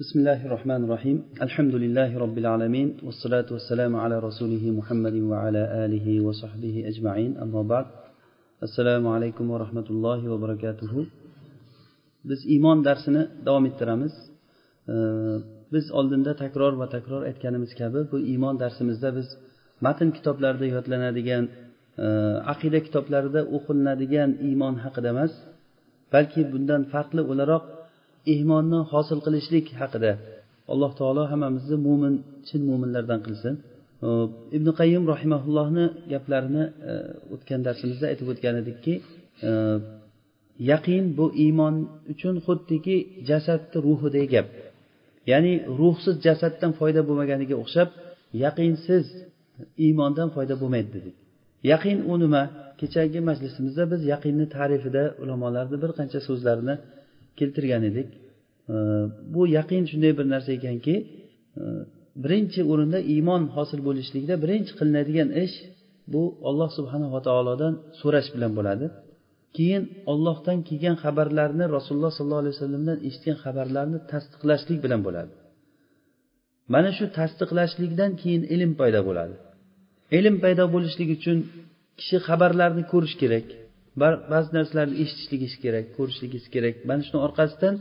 بسم الله الرحمن الرحيم الحمد لله رب العالمين والصلاة والسلام على رسوله محمد وعلى آله وصحبه أجمعين أما بعد السلام عليكم ورحمة الله وبركاته biz iymon darsini davom ettiramiz biz oldinda takror va takror aytganimiz kabi bu iymon darsimizda biz matn kitoblarida yodlanadigan aqida kitoblarida o'qilinadigan iymon haqida emas balki bundan farqli o'laroq iymonni hosil qilishlik haqida. Alloh taolo hammamizni mo'min chin mo'minlardan qilsin. Ibn qayyim rahimaullohni gaplarini e, o'tgan darsimizda aytib o'tgan edikki e, yaqin bu iymon uchun xuddiki jasadni ruhidek gap. Ya'ni ruhsiz jasaddan foyda bo'lmaganiga o'xshab yaqinsiz iymondan foyda bo'lmaydi dedik. Yaqin u nima? Kechagi majlisimizda biz yaqinni ta'rifida ulamolarni bir qancha so'zlarini keltirgan edik. Bu yaqin shunday bir narsa ekanki e, birinchi o'rinda iymon hosil bo'lishlikda birinchi qilinadigan ish bu olloh subhanava taolodan so'rash bilan bo'ladi. Keyin ollohdan kelgan xabarlarni rasululloh sollallohu alayhi vasallamdan eshitgan xabarlarni tasdiqlashlik bilan bo'ladi. Mana shu tasdiqlashlikdan keyin ilm paydo bo'ladi. Ilm paydo bo'lishligi uchun kishi xabarlarni ko'rish kerak. Ba'zi narsalarni eshitishligi kerak ko'rishligi kerak. Mana shuni orqasidan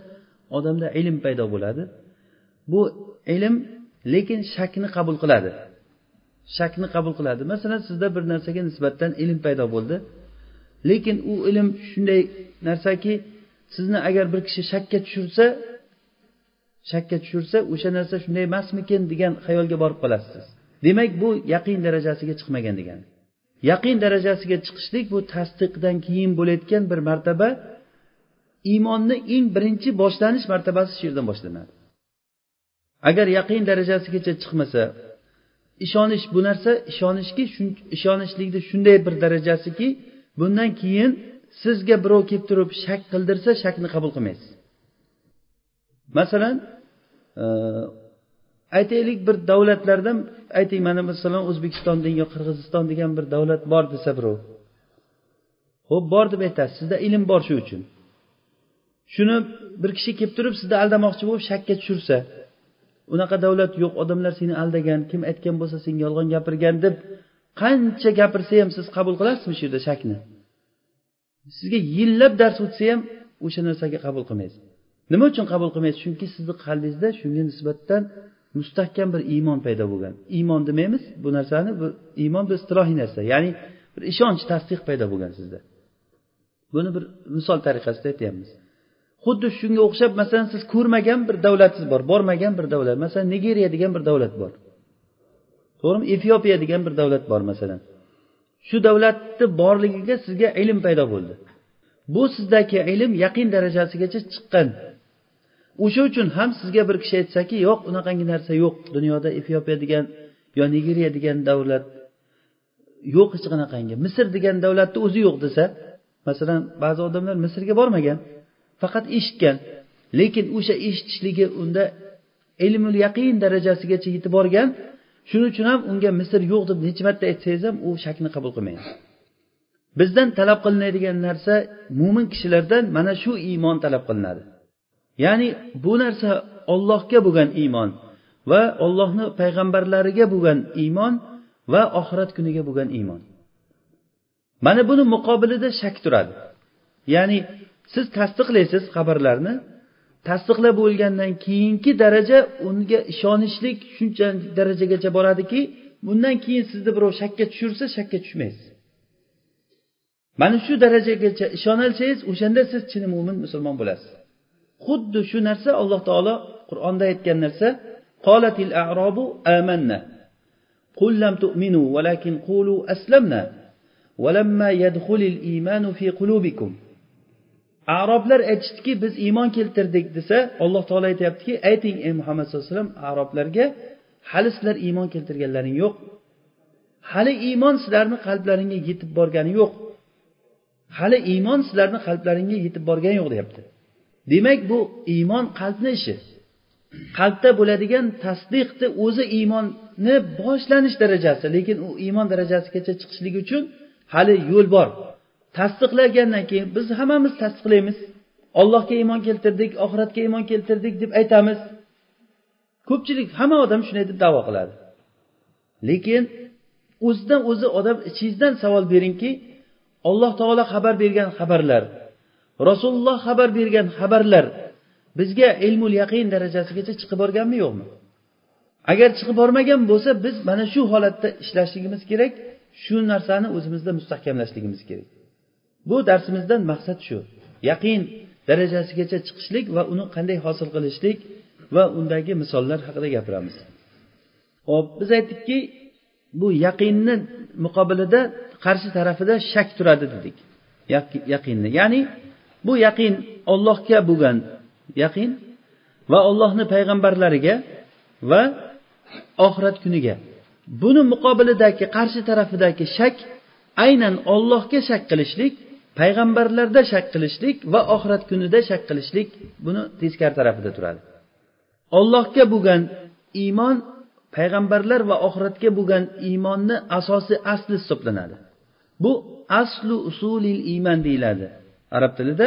odamda ilm paydo bo'ladi. Bu ilm lekin shakni qabul qiladi. Shakni qabul qiladi. Masalan sizda bir narsaga nisbatan ilm paydo bo'ldi. Lekin u ilm shunday narsaki sizni agar bir kishi shakka tushirsa shakka tushirsa o'sha narsa shunday emasmikin degan xayolga borib qolasiz. Demak bu yaqin darajasiga chiqmagan degani. Yaqin darajasiga chiqishlik bu tasdiqdan keyin bo'layotgan bir martaba iymonni eng birinchi boshlanish martabasi shu yerdan boshlanadi. Agar yaqin darajasigacha chiqmasa ishonish bu narsa ishonishki ishonishlikni shunday bir darajasiki bundan keyin sizga birov kelib turib shak qildirsa shakni qabul qilmaysiz. Masalan aytaylik bir davlatlardan ayting mana masalan o'zbekiston yo qirg'iziston degan bir davlat bor desa birov. Ho'p bor deb aytasiz. Sizda ilm bor shu uchun. Shuni bir kishi kelib turib sizni aldamoqchi bo'lib shakka tushirsa unaqa davlat yo'q odamlar seni aldagan kim aytgan bo'lsa senga yolg'on gapirgan deb qancha gapirsa ham siz qabul qilasizmi shu yerda shakni? Sizga yillab dars o'tsa ham o'sha narsaga qabul qilmaysiz. Nima uchun qabul qilmaysiz? Chunki sizni qalbingizda shunga nisbatan mustahkam bir iymon paydo bo'lgan. Iymon demaymiz bu narsani bu iymon bu istilohiy narsa ya'ni bir ishonch tasdiq paydo bo'lgan sizda. Buni bir misol tariqasida aytyapmiz. Xuddi shunga o'xshab masalan siz ko'rmagan bir davlatingiz bor bormagan bir davlat masalan nigeriya degan bir davlat bor. To'g'rimi? Efiopiya degan bir davlat bor masalan. Shu davlatni borligiga sizga ilm paydo bo'ldi. Bu sizdagi ilm yaqin darajasigacha chiqqan o'sha uchun ham sizga bir kishi aytsaki yo'q unaqangi narsa yo'q. Dunyoda efiopiya degan yo nigeriya degan davlat yo'q hech qanaqangi. Misr degan davlatni o'zi yo'q desa masalan ba'zi odamlar misrga bormagan faqat eshitgan. Lekin o'sha eshitishligi unda ilmul yaqin darajasigacha yetib borgan shuning uchun ham unga misr yo'q deb necha marta aytsangiz ham u shakni qabul qilmaydi. Bizdan talab qilinadigan narsa mo'min kishilardan mana shu iymon talab qilinadi. Ya'ni bu narsa ollohga bo'lgan iymon va ollohni payg'ambarlariga bo'lgan iymon va oxirat kuniga bo'lgan iymon. Mana buni muqobilida shak turadi. Ya'ni siz tasdiqlaysiz xabarlarni tasdiqlab bo'lgandan keyingi daraja unga ishonishlik shuncha darajagacha boradiki bundan keyin sizni birov shakka tushirsa shakka tushmaysiz. Mana shu darajagacha ishonolsangiz o'shanda siz chin mo'min musulmon bo'lasiz. xuddi shu narsa alloh taolo qur'onda aytgan narsa qolatil arobu amanna قل لم تؤمنوا ولكن قولوا أسلمنا ولما يدخل الإيمان في قلوبكم aroblar aytishdiki biz iymon keltirdik desa alloh taolo aytyaptiki ayting ey muhammad sallallohu alayhi vasallam aroblarga hali sizlar iymon keltirganlaring yo'q hali iymon sizlarni qalblaringga yetib borgani yo'q hali iymon sizlarni qalblaringga yetib borgani yo'q deyapti Demak bu iymon qalbni ishi. Qalbda bo'ladigan tasdiqni o'zi iymonni boshlanish darajasi lekin u iymon darajasigacha chiqishlik uchun hali yo'l bor. Tasdiqlagandan keyin biz hammamiz tasdiqlaymiz. Ollohga iymon keltirdik oxiratga iymon keltirdik deb aytamiz. Ko'pchilik hamma odam shunday deb davo qiladi. Lekin o'zidan o'zi odam ichingizdan savol beringki alloh taolo xabar bergan xabarlar rasululloh xabar bergan xabarlar bizga ilmul yaqin darajasigacha chiqib borganmi yo'qmi? Agar chiqib bormagan bo'lsa biz mana shu holatda ishlashligimiz kerak shu narsani o'zimizda mustahkamlashligimiz kerak. Bu darsimizdan maqsad shu. Yaqin darajasigacha chiqishlik va uni qanday hosil qilishlik va undagi misollar haqida gapiramiz. Hop biz aytdikki bu yaqinni muqobilida qarshi tarafida shak turadi dedik. Yaqinni ya'ni bu yaqin ollohga bo'lgan yaqin va ollohni payg'ambarlariga va oxirat kuniga. Buni muqobilidagi qarshi tarafidagi shak aynan ollohga shak qilishlik payg'ambarlarda shak qilishlik va oxirat kunida shak qilishlik buni teskari tarafida turadi. Ollohga bo'lgan iymon payg'ambarlar va oxiratga bo'lgan iymonni asosiy asli hisoblanadi. Bu aslu usulil iymon deyiladi. Arab tilida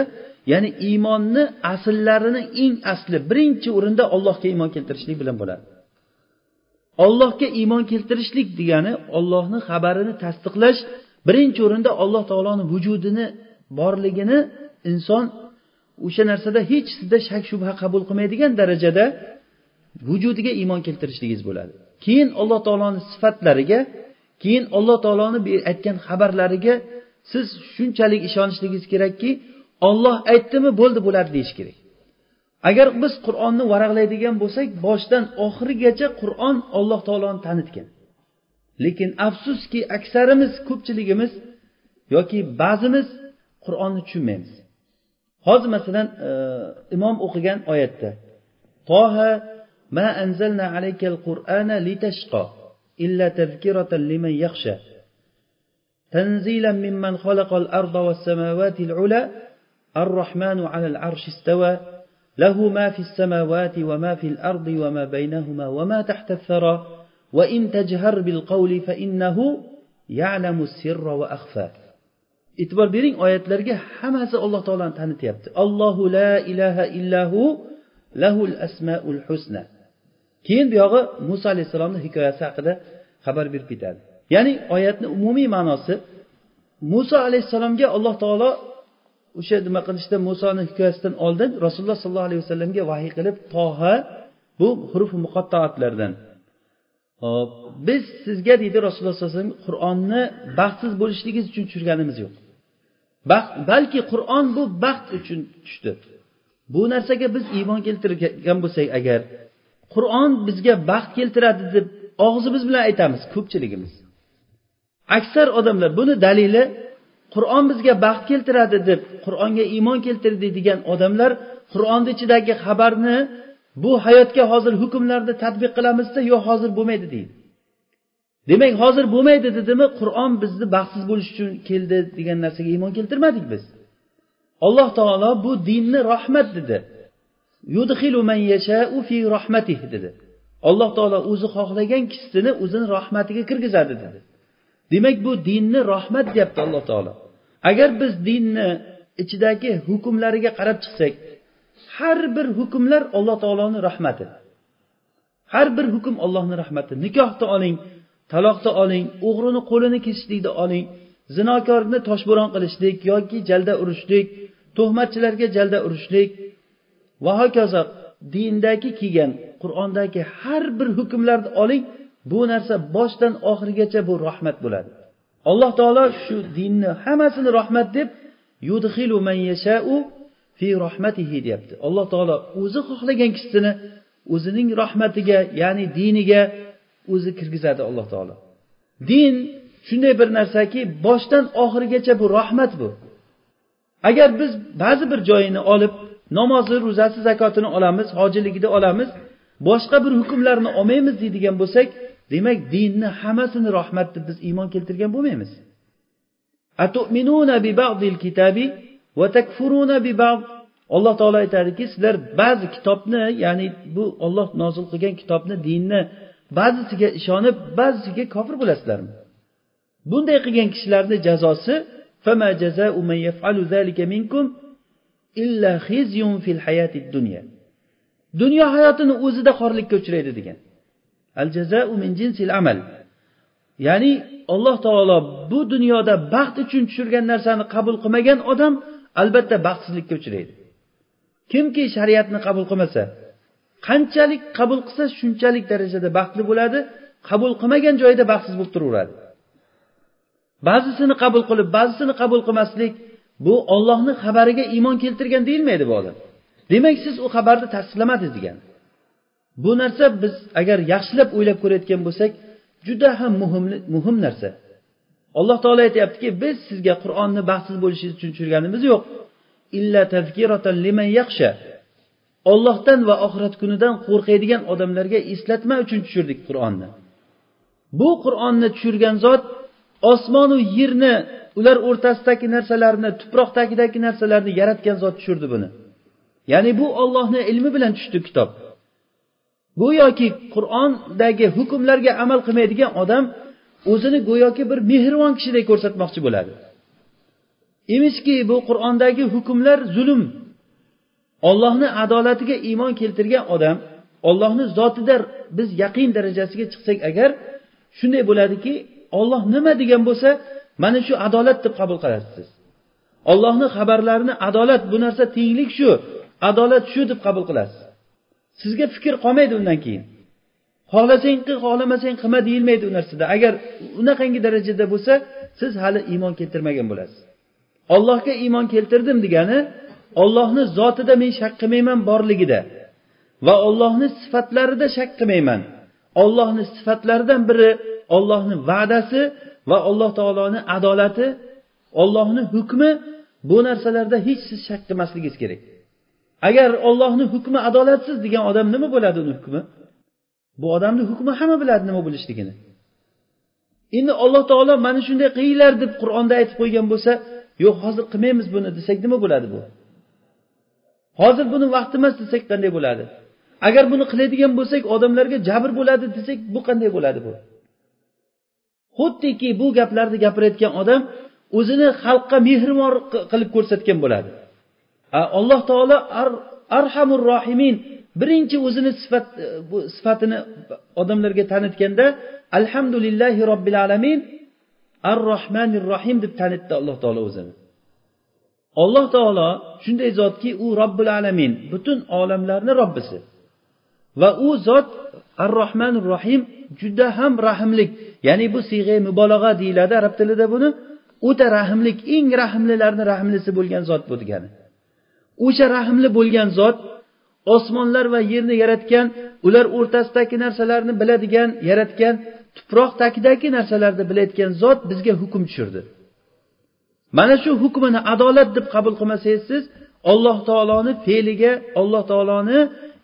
ya'ni iymonni asllarini eng asli birinchi o'rinda ollohga iymon keltirishlik bilan bo'ladi. Ollohga iymon keltirishlik degani ollohni xabarini tasdiqlash birinchi o'rinda alloh taoloni vujudini borligini inson o'sha narsada hech sizda shak shubha qabul qilmaydigan darajada vujudiga iymon keltirishligingiz bo'ladi. Keyin alloh taoloni sifatlariga keyin alloh taoloni aytgan xabarlariga siz shunchalik ishonishligingiz kerakki olloh aytdimi bo'ldi bo'ladi deyish kerak. Agar biz qur'onni varaqlaydigan bo'lsak boshidan oxirigacha qur'on alloh taoloni tanitgan. Lekin afsuski aksarimiz ko'pchiligimiz yoki ba'zimiz qur'onni tushunmaymiz. Hozir masalan e, imom o'qigan oyatda toha ma anzalna alaykal qur'ana litashqo illa tazkiratan liman yakhsha. Mimman khalaqal arda was samawati al-ula ar-rahmanu 'ala al-'arshi istawa له ما في السماوات وما في الأرض وما بينهما وما تحت الثرى وإن تجهر بالقول فإنه يعلم السر وأخفى e'tibor bering oyatlarga hammasi alloh taoloni tanityapti allohu la ilaha illahu lahul asmaul husna keyin buyog'i muso alayhissalomni hikoyasi haqida xabar berib ketadi ya'ni oyatni umumiy ma'nosi muso alayhissalomga alloh taolo o'sha nima qilishda musoni hikoyasidan oldin rasululloh sollallohu alayhi vasallamga vahiy qilib toha bu huruf muqattoatlardan hop biz sizga deydi rasululloh sallallohu alayhi vasallam qur'onni baxtsiz bo'lishligingiz uchun tushirganimiz yo'q. Baxt balki qur'on bu baxt uchun tushdi. Bu narsaga biz iymon keltirgan bo'lsak agar qur'on bizga baxt keltiradi deb og'zimiz bilan aytamiz ko'pchiligimiz. Aksar odamlar buni dalili qur'on bizga baxt keltiradi deb qur'onga iymon keltirdi degan odamlar qur'onni ichidagi xabarni bu hayotga hozir hukmlarni tadbiq qilamizda yo'q hozir bo'lmaydi deydi. Demak hozir bo'lmaydi dedimi qur'on bizni baxtsiz bo'lish uchun keldi degan narsaga iymon keltirmadik biz. Alloh taolo bu dinni rahmat dedi. Man fi rahmatih dedi. Alloh taolo o'zi xohlagan kishisini o'zini rahmatiga kirgizadi dedi. Demak bu dinni rahmat deyapti alloh taolo. Agar biz dinni ichidagi hukmlariga qarab chiqsak har bir hukmlar alloh taoloni rahmati. Har bir hukm allohni rahmati. Nikohni oling taloqni oling o'g'rini qo'lini kesishlikni oling zinokorni toshbo'ron qilishlik yoki jalda urishlik tuhmatchilarga jalda urishlik. Va hokazo dindagi kelgan qur'ondagi har bir hukmlarni oling bu narsa boshdan oxirigacha bu rahmat bo'ladi. Alloh taolo shu dinni hammasini rahmat deb yudhilu man yashau fi rahmatihi deyapti. Alloh taolo o'zi xohlagan kishisini o'zining rahmatiga ya'ni diniga o'zi kirgizadi alloh taolo. Din shunday bir narsaki boshdan oxirigacha bu rahmat bu. Agar biz ba'zi bir joyini olib namozi ro'zasi zakotini olamiz hojiligini olamiz boshqa bir hukmlarni olmaymiz deydigan bo'lsak demak dinni hammasini rahmat deb biz iymon keltirgan bo'lmaymiz. Alloh taolo aytadiki sizlar ba'zi kitobni ya'ni bu olloh nozil qilgan kitobni dinni ba'zisiga ishonib ba'zisiga kofir bo'lasizlarmi? Bunday qilgan kishilarni jazosi dunyo hayotini o'zida xorlikka uchraydi degan. Al jazau min jinsil amal. Ya'ni alloh taolo bu dunyoda baxt uchun tushirgan narsani qabul qilmagan odam albatta baxtsizlikka uchraydi. Kimki shariatni qabul qilmasa qanchalik qabul qilsa shunchalik darajada baxtli bo'ladi qabul qilmagan joyida baxtsiz bo'lib turaveradi. Ba'zisini qabul qilib ba'zisini qabul qilmaslik bu ollohni xabariga iymon keltirgan deyilmaydi bu odam. Demak siz u xabarni tasdiqlamadingiz degani bu narsa biz agar yaxshilab o'ylab ko'rayotgan bo'lsak juda ham muhim muhim narsa. Alloh taolo aytyaptiki biz sizga qur'onni baxtsiz bo'lishingiz uchun tushirganimiz yo'q. Illa tazkiratan liman yaxsha ollohdan va oxirat kunidan qo'rqadigan odamlarga eslatma uchun tushirdik qur'onni. Bu qur'onni tushirgan zot osmonu yerni ular o'rtasidagi narsalarni tuproqdagidagi narsalarni yaratgan zot tushirdi buni. Ya'ni bu ollohni ilmi bilan tushdi kitob. Go'yoki qur'ondagi hukmlarga amal qilmaydigan odam o'zini go'yoki bir mehribon kishidek ko'rsatmoqchi bo'ladi. Emishki bu qur'ondagi hukmlar zulm. Ollohni adolatiga iymon keltirgan odam ollohni zotida biz yaqin darajasiga chiqsak agar shunday bo'ladiki olloh nima degan bo'lsa mana shu adolat deb qabul qilasiz siz. Ollohni xabarlarini adolat bu narsa tenglik shu adolat shu deb qabul qilasiz. Sizga fikr qolmaydi undan keyin. Xohlasang qil xohlamasang qilma deyilmaydi u narsada. Agar unaqangi darajada bo'lsa siz hali iymon keltirmagan bo'lasiz. Ollohga iymon keltirdim degani ollohni zotida men shak qilmayman borligida va ollohni sifatlarida shak qilmayman. Ollohni sifatlaridan biri ollohni va'dasi va alloh taoloni adolati ollohni hukmi bu narsalarda hech siz shak qilmasligingiz kerak. Agar ollohni hukmi adolatsiz degan odam nima bo'ladi uni hukmi? Bu odamni hukmi hamma biladi nima bo'lishligini. Endi alloh taolo mana shunday qilinglar deb qur'onda aytib qo'ygan bo'lsa yo'q hozir qilmaymiz buni desak nima bo'ladi bu? Hozir buni vaqti emas desak qanday bo'ladi? Agar buni qiladigan bo'lsak odamlarga jabr bo'ladi desak bu qanday bo'ladi bu? Xuddiki bu gaplarni gapirayotgan odam o'zini xalqqa mehribon qilib ko'rsatgan bo'ladi. Alloh taolo ar arhamur rohimin birinchi o'zini sifat bu sifatini odamlarga tanitganda alhamdulillahi robbil alamin ar rohmanir rohim deb tanitdi alloh taolo o'zini alloh taolo shunday zotki u robbil alamin butun olamlarni robbisi va u zot ar rohmanir rohim juda ham rahmlik ya'ni bu siyg'ay mubolag'a deyiladi arab tilida buni o'ta rahmlik eng rahmlilarni rahmlisi bo'lgan zot bu degani o'sha rahmli bo'lgan zot osmonlar va yerni yaratgan ular o'rtasidagi narsalarni biladigan yaratgan tuproq tagidagi narsalarni bilayotgan zot bizga hukm tushirdi. Mana shu hukmini adolat deb qabul qilmasangiz siz alloh taoloni fe'liga alloh taoloni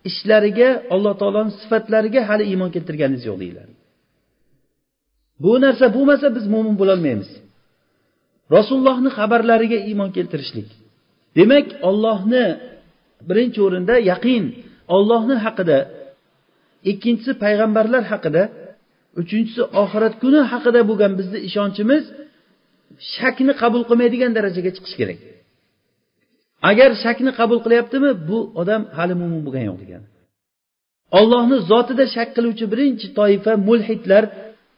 ishlariga alloh taoloni sifatlariga hali iymon keltirganingiz yo'q deyiladi. Bu narsa bo'lmasa biz mo'min bo'lolmaymiz. Rasulullohni xabarlariga iymon keltirishlik. Demak ollohni birinchi o'rinda yaqin ollohni haqida ikkinchisi payg'ambarlar haqida uchinchisi oxirat kuni haqida bo'lgan bizni ishonchimiz shakni qabul qilmaydigan darajaga chiqishi kerak. Agar shakni qabul qilyaptimi bu odam hali mo'min bo'lgani yo'q degani. Ollohni zotida shak qiluvchi birinchi toifa mulhidlar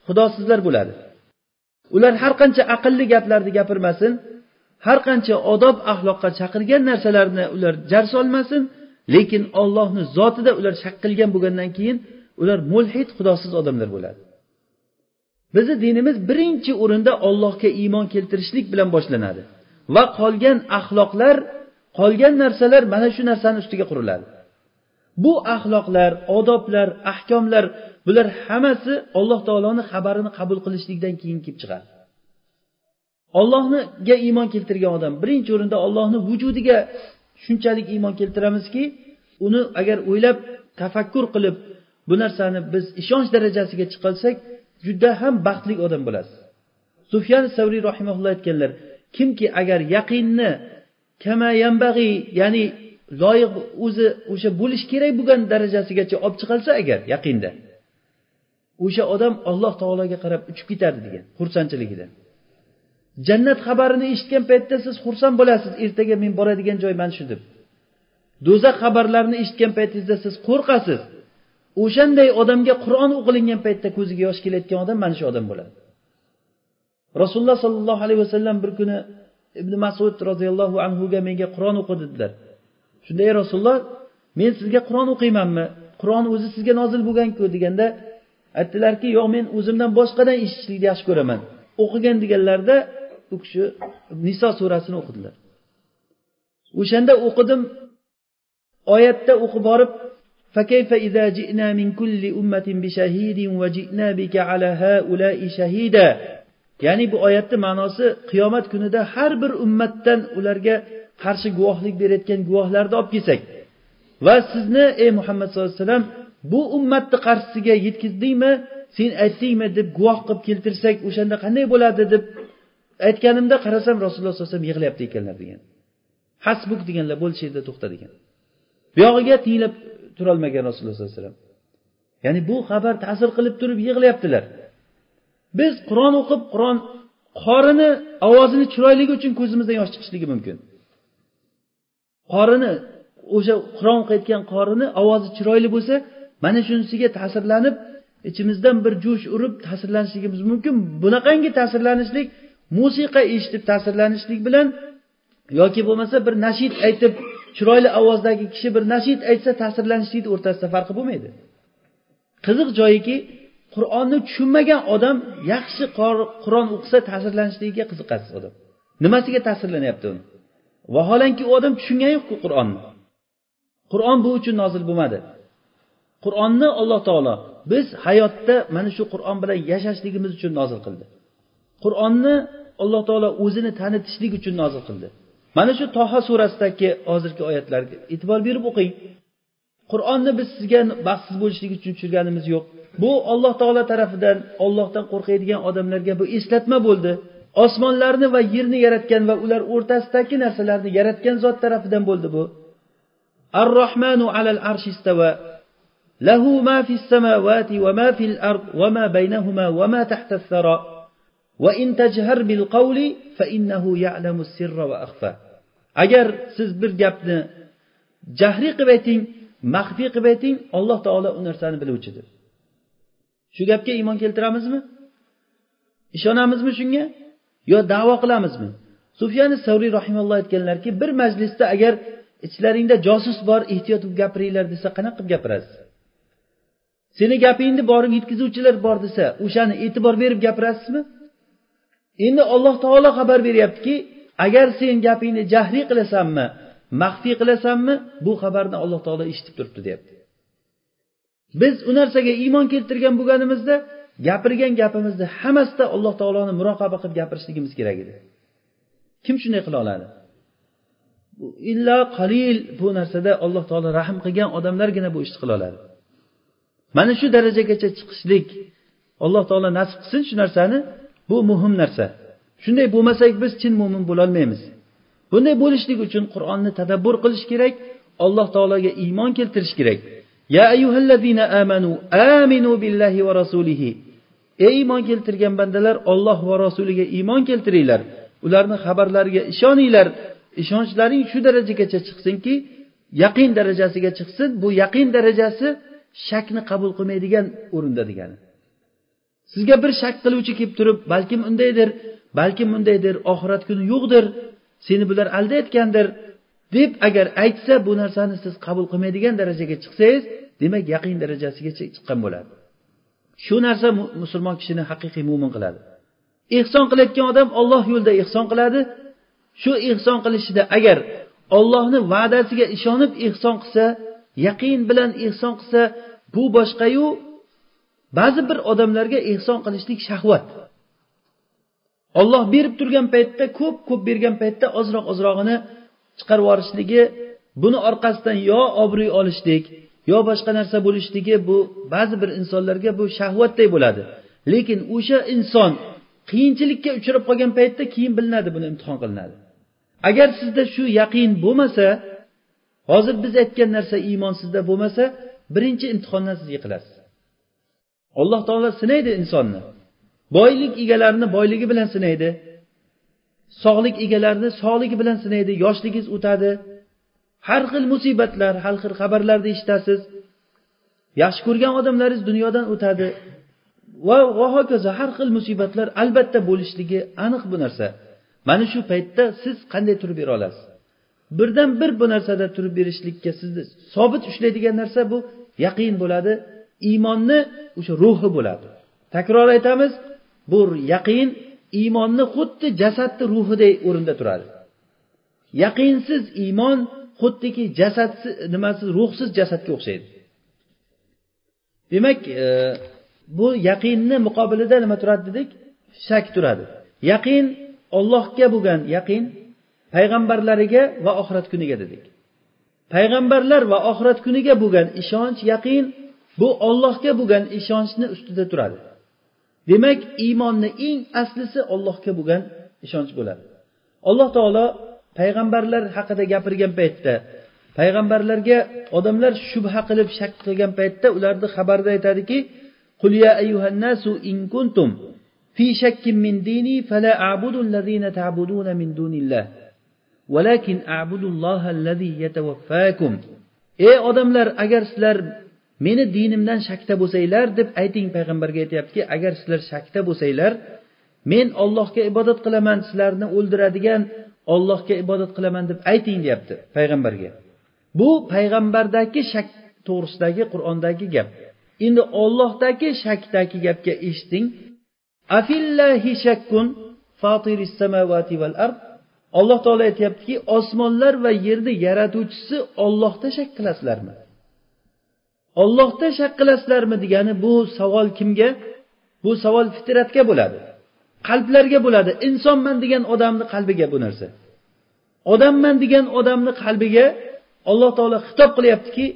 xudosizlar bo'ladi. Ular har qancha aqlli gaplarni gapirmasin har qancha odob axloqqa chaqirgan narsalarni ular jar solmasin lekin ollohni zotida ular shak qilgan bo'lgandan keyin ular mulhid xudosiz odamlar bo'ladi. Bizni dinimiz birinchi o'rinda ollohga iymon keltirishlik bilan boshlanadi. Va qolgan axloqlar qolgan narsalar mana shu narsani ustiga quriladi. Bu axloqlar odoblar ahkomlar bular hammasi alloh taoloni xabarini qabul qilishlikdan keyin kelib chiqadi. Ollohniga iymon keltirgan odam. Birinchi o'rinda ollohni vujudiga shunchalik iymon keltiramizki uni agar o'ylab tafakkur qilib bu narsani biz ishonch darajasiga chiqarsak juda ham baxtli odam bo'lasiz. Sufyan savriy rahimaulloh aytganlar kimki agar yaqinni kama yambag'iy ya'ni loyiq o'zi o'sha bo'lishi kerak bo'lgan darajasigacha olib chiqolsa agar yaqinda o'sha odam alloh taologa qarab uchib ketadi degan xursandchiligidan jannat xabarini eshitgan paytda siz xursand bo'lasiz ertaga men boradigan joy mana shu deb. Do'zax xabarlarini eshitgan paytingizda siz qo'rqasiz. O'shanday odamga qur'on o'qilingan paytda ko'ziga yosh kelayotgan odam mana shu odam bo'ladi. Rasululloh sollallohu alayhi vasallam bir kuni ibn masud roziyallohu anhuga menga qur'on o'qi dedilar. Shunda ey rasululloh men sizga qur'on o'qiymanmi? Qur'on o'zi sizga nozil bo'lganku? deganda aytdilarki yo'q men o'zimdan boshqadan eshitishlikni yaxshi ko'raman. O'qigin deganlarida u kishi niso surasini o'qidilar o'shanda o'qidim oyatda o'qib borib فكيف إذا جئنا من كل أمة بشهيد وجئنا بك على هؤلاء شهيدا ya'ni bu oyatni ma'nosi qiyomat kunida har bir ummatdan ularga qarshi guvohlik berayotgan guvohlarni olib kelsak va sizni ey muhammad sallallohu alayhi vasallam bu ummatni qarshisiga yetkazdingmi sen aytdingmi deb guvoh qilib keltirsak o'shanda qanday bo'ladi deb aytganimda qarasam rasululloh sallallohu alayhi vasallam yig'layapti ekanlar degan. Hasbuk deganlar bo'ldi shu yerda to'xta degan. Buyog'iga tinglab turolmagan rasululloh sallallohu alayhi vasallam. Ya'ni bu xabar ta'sir qilib turib yig'layaptilar. Biz qur'on o'qib qur'on qorini ovozini chiroyligi uchun ko'zimizdan yosh chiqishligi mumkin. Qorini o'sha qur'on o'qiyotgan qorini ovozi chiroyli bo'lsa mana shunisiga ta'sirlanib ichimizdan bir jo'sh urib ta'sirlanishligimiz mumkin. Bunaqangi ta'sirlanishlik musiqa eshitib ta'sirlanishlik bilan yoki bo'lmasa bir nashid aytib chiroyli ovozdagi kishi bir nashid aytsa ta'sirlanishlikni o'rtasida farqi bo'lmaydi. Qiziq joyiki qur'onni tushunmagan odam yaxshi qur'on o'qisa ta'sirlanishligiga qiziqasiz odam. Nimasiga ta'sirlanyapti uni? Vaholanki u odam tushungani yo'qku qur'onni. Qur'on bu uchun nozil bo'lmadi. Qur'onni alloh taolo biz hayotda mana shu qur'on bilan yashashligimiz uchun nozil qildi. Qur'onni alloh taolo o'zini tanitishlik uchun nozil qildi. Mana shu toha surasidagi hozirgi oyatlarga e'tibor berib o'qing. Qur'onni biz sizga baxtsiz bo'lishlik uchun tushirganimiz yo'q. Bu olloh taolo tarafidan ollohdan qo'rqadigan odamlarga bu eslatma bo'ldi. Osmonlarni va yerni yaratgan va ular o'rtasidagi narsalarni yaratgan zot tarafidan bo'ldi bu. Ar rohmanu alal arshistava lahu ma fis samavati va ma fil ard va ma baynahuma va ma tahta saro وإن تجهر بالقول فإنه يعلم السر وأخفى agar siz bir gapni jahriy qilib ayting maxfiy qilib ayting alloh taolo u narsani biluvchidir shu gapga iymon keltiramizmi ishonamizmi shunga yo davo qilamizmi sufyani savriy rahimalloh aytganlarki bir majlisda agar ichlaringda josus bor ehtiyot bo'lib gapiringlar desa qanaqa qilib gapirasiz seni gapingni borib yetkazuvchilar bor desa o'shani e'tibor berib gapirasizmi Endi alloh taolo xabar beryaptiki agar sen gapingni jahriy qilasanmi maxfiy qilasanmi bu xabarni alloh taolo eshitib turibdi deyapti. Biz u narsaga iymon keltirgan bo'lganimizda gapirgan gapimizni hammasida alloh taoloni muroqaba qilib gapirishligimiz kerak edi. Kim shunday qila oladi? Illo qalil bu narsada alloh taolo rahm qilgan odamlargina bu ishni qila oladi. Mana shu darajagacha chiqishlik alloh taolo nasib qilsin shu narsani bu muhim narsa. Shunday bo'lmasak biz chin mo'min bo'lolmaymiz. Bunday bo'lishlik uchun qur'onni tadabbur qilish kerak alloh taologa iymon keltirish kerak. Ya ayyuhallazina amanu aminu billahi va rasulihi. Ey iymon keltirgan bandalar olloh va rasuliga iymon keltiringlar. Ularni xabarlariga ishoninglar. Ishonchlaring shu darajagacha chiqsinki yaqin darajasiga chiqsin. Bu yaqin darajasi shakni qabul qilmaydigan o'rinda degani. Sizga bir shak qiluvchi kelib turib balkim undaydir balkim bundaydir oxirat kuni yo'qdir seni bular aldayotgandir deb agar aytsa bu narsani siz qabul qilmaydigan darajaga chiqsangiz demak yaqin darajasigacha chiqqan bo'ladi. Shu narsa musulmon kishini haqiqiy mo'min qiladi. Ehson qilayotgan odam olloh yo'lida ehson qiladi. Shu ehson qilishida agar ollohni va'dasiga ishonib ehson qilsa yaqin bilan ehson qilsa bu boshqayu ba'zi bir odamlarga ehson qilishlik shahvat. Olloh berib turgan paytda ko'p ko'p bergan paytda ozroq ozrog'ini chiqarib yuborishligi buni orqasidan yo obro'y olishlik yo boshqa narsa bo'lishligi bu ba'zi bir insonlarga bu shahvatday bo'ladi. Lekin o'sha inson qiyinchilikka uchrab qolgan paytda keyin bilinadi buni imtihon qilinadi. Agar sizda shu yaqin bo'lmasa hozir biz aytgan narsa iymon sizda bo'lmasa birinchi imtihondan siz yiqilasiz. Alloh taolo sinaydi insonni. Boylik egalarini boyligi bilan sinaydi. Sog'lik egalarini sog'ligi bilan sinaydi. Yoshligingiz o'tadi. Har xil musibatlar har xil xabarlarni eshitasiz. Yaxshi ko'rgan odamlaringiz dunyodan o'tadi. Va va hokazo har xil musibatlar albatta bo'lishligi aniq bu narsa. Mana shu paytda siz qanday turib bera olasiz? Birdan bir bu narsada turib berishlikka sizni sobit ushlaydigan narsa bu yaqin bo'ladi. Iymonni o'sha ruhi bo'ladi. Takror aytamiz bu yaqin iymonni xuddi jasadni ruhiday o'rinda turadi. Yaqinsiz iymon xuddiki jasadsiz nimasiz ruhsiz jasadga o'xshaydi. Demak e, bu yaqinni muqobilida nima turadi dedik? Shak turadi. Yaqin ollohga bo'lgan yaqin payg'ambarlariga va oxirat kuniga dedik. Payg'ambarlar va oxirat kuniga bo'lgan ishonch yaqin bu ollohga bo'lgan ishonchni ustida turadi demak iymonni eng aslisi ollohga bo'lgan ishonch bo'ladi alloh taolo payg'ambarlar haqida gapirgan paytda payg'ambarlarga odamlar shubha qilib shak qilgan paytda ularni xabarda aytadiki قل يا أيها الناس إن كنتم في شك من ديني فلا أعبد الذين تعبدون من دون الله ولكن أعبد الله الذي يتوفاكم ey odamlar agar sizlar meni dinimdan shakda bo'lsanglar deb ayting payg'ambarga aytyaptiki agar sizlar shakda bo'lsanglar men ollohga ibodat qilaman sizlarni o'ldiradigan ollohga ibodat qilaman deb ayting deyapti payg'ambarga. Bu payg'ambardagi shak to'g'risidagi qur'ondagi gap. Endi ollohdagi shakdagi gapga eshiting. Afillahi shakkun samavati val ard alloh taolo aytyaptiki osmonlar va yerni yaratuvchisi ollohda shak qilasizlarmi? Ollohda shak qilasizlarmi degani bu savol kimga? Bu savol fitratga bo'ladi. Qalblarga bo'ladi. Insonman degan odamni qalbiga bu narsa. Odamman degan odamni qalbiga alloh taolo xitob qilyaptiki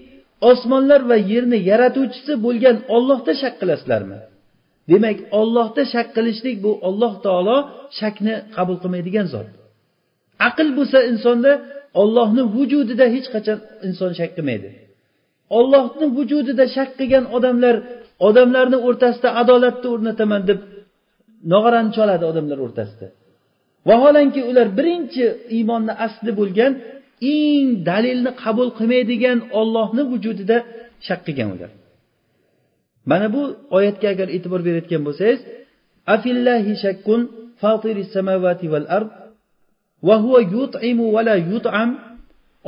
osmonlar va yerni yaratuvchisi bo'lgan ollohda shak qilasizlarmi? Demak ollohda shak qilishlik bu olloh taolo shakni qabul qilmaydigan zot. Aql bo'lsa insonda ollohni vujudida hech qachon inson shak qilmaydi. Ollohni vujudida shak qilgan odamlar odamlarni o'rtasida adolatni o'rnataman deb nog'orani choladi odamlar o'rtasida. Vaholanki ular birinchi iymonni asli bo'lgan eng dalilni qabul qilmaydigan ollohni vujudida shak qilgan ular. Mana bu oyatga agar e'tibor berayotgan bo'lsangiz afillahi shakkun samavati val ard va huva yut'imu va la yut'am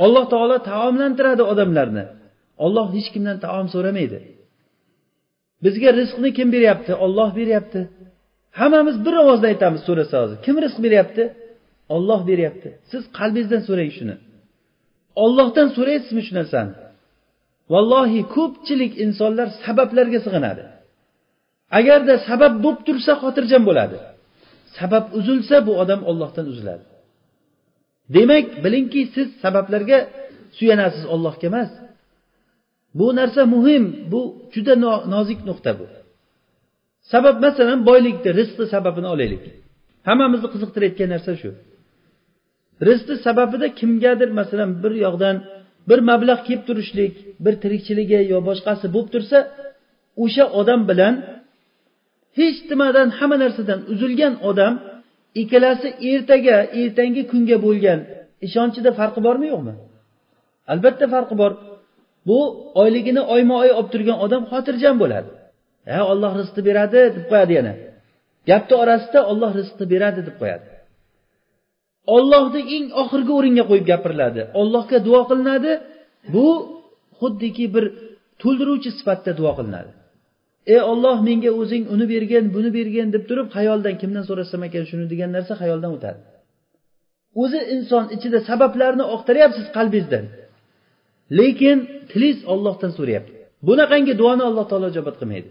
alloh taolo taomlantiradi odamlarni. Olloh hech kimdan taom so'ramaydi. Bizga rizqni kim beryapti? Olloh beryapti. Hammamiz bir ovozda aytamiz so'rasa hozir kim rizq beryapti? Olloh beryapti. Siz qalbingizdan so'rang shuni. Ollohdan so'raysizmi shu narsani? Vallohi ko'pchilik insonlar sabablarga sig'inadi. Agarda sabab bo'lib tursa xotirjam bo'ladi. Sabab uzilsa bu odam ollohdan uziladi. Demak bilingki siz sabablarga suyanasiz ollohga emas. Bu narsa muhim. Bu juda nozik nuqta bu. Sabab masalan boylikni rizqni sababini olaylik. Hammamizni qiziqtirayotgan narsa shu. Rizqni sababida kimgadir masalan bir yoqdan bir mablag' kelib turishlik bir tirikchiligi yo boshqasi bo'lib tursa o'sha odam bilan hech nimadan hamma narsadan uzilgan odam ikkalasi ertaga ertangi kunga bo'lgan ishonchida farqi bormi yo'qmi? Albatta farqi bor. Bu oyligini oyma oy olib turgan odam xotirjam bo'ladi. Ha olloh rizqni beradi deb qo'yadi yana. Gapni orasida olloh rizqni beradi deb qo'yadi. Ollohni eng oxirgi o'ringa qo'yib gapiriladi. Ollohga duo qilinadi. Bu xuddiki bir to'ldiruvchi sifatda duo qilinadi. Ey olloh menga o'zing uni bergin buni bergin deb turib xayoldan kimdan so'rasam ekan shuni degan narsa xayoldan o'tadi. O'zi inson ichida sabablarni oqtaryapsiz qalbingizdan lekin tilingiz ollohdan so'rayapti. Bunaqangi duoni alloh taolo ijobat qilmaydi.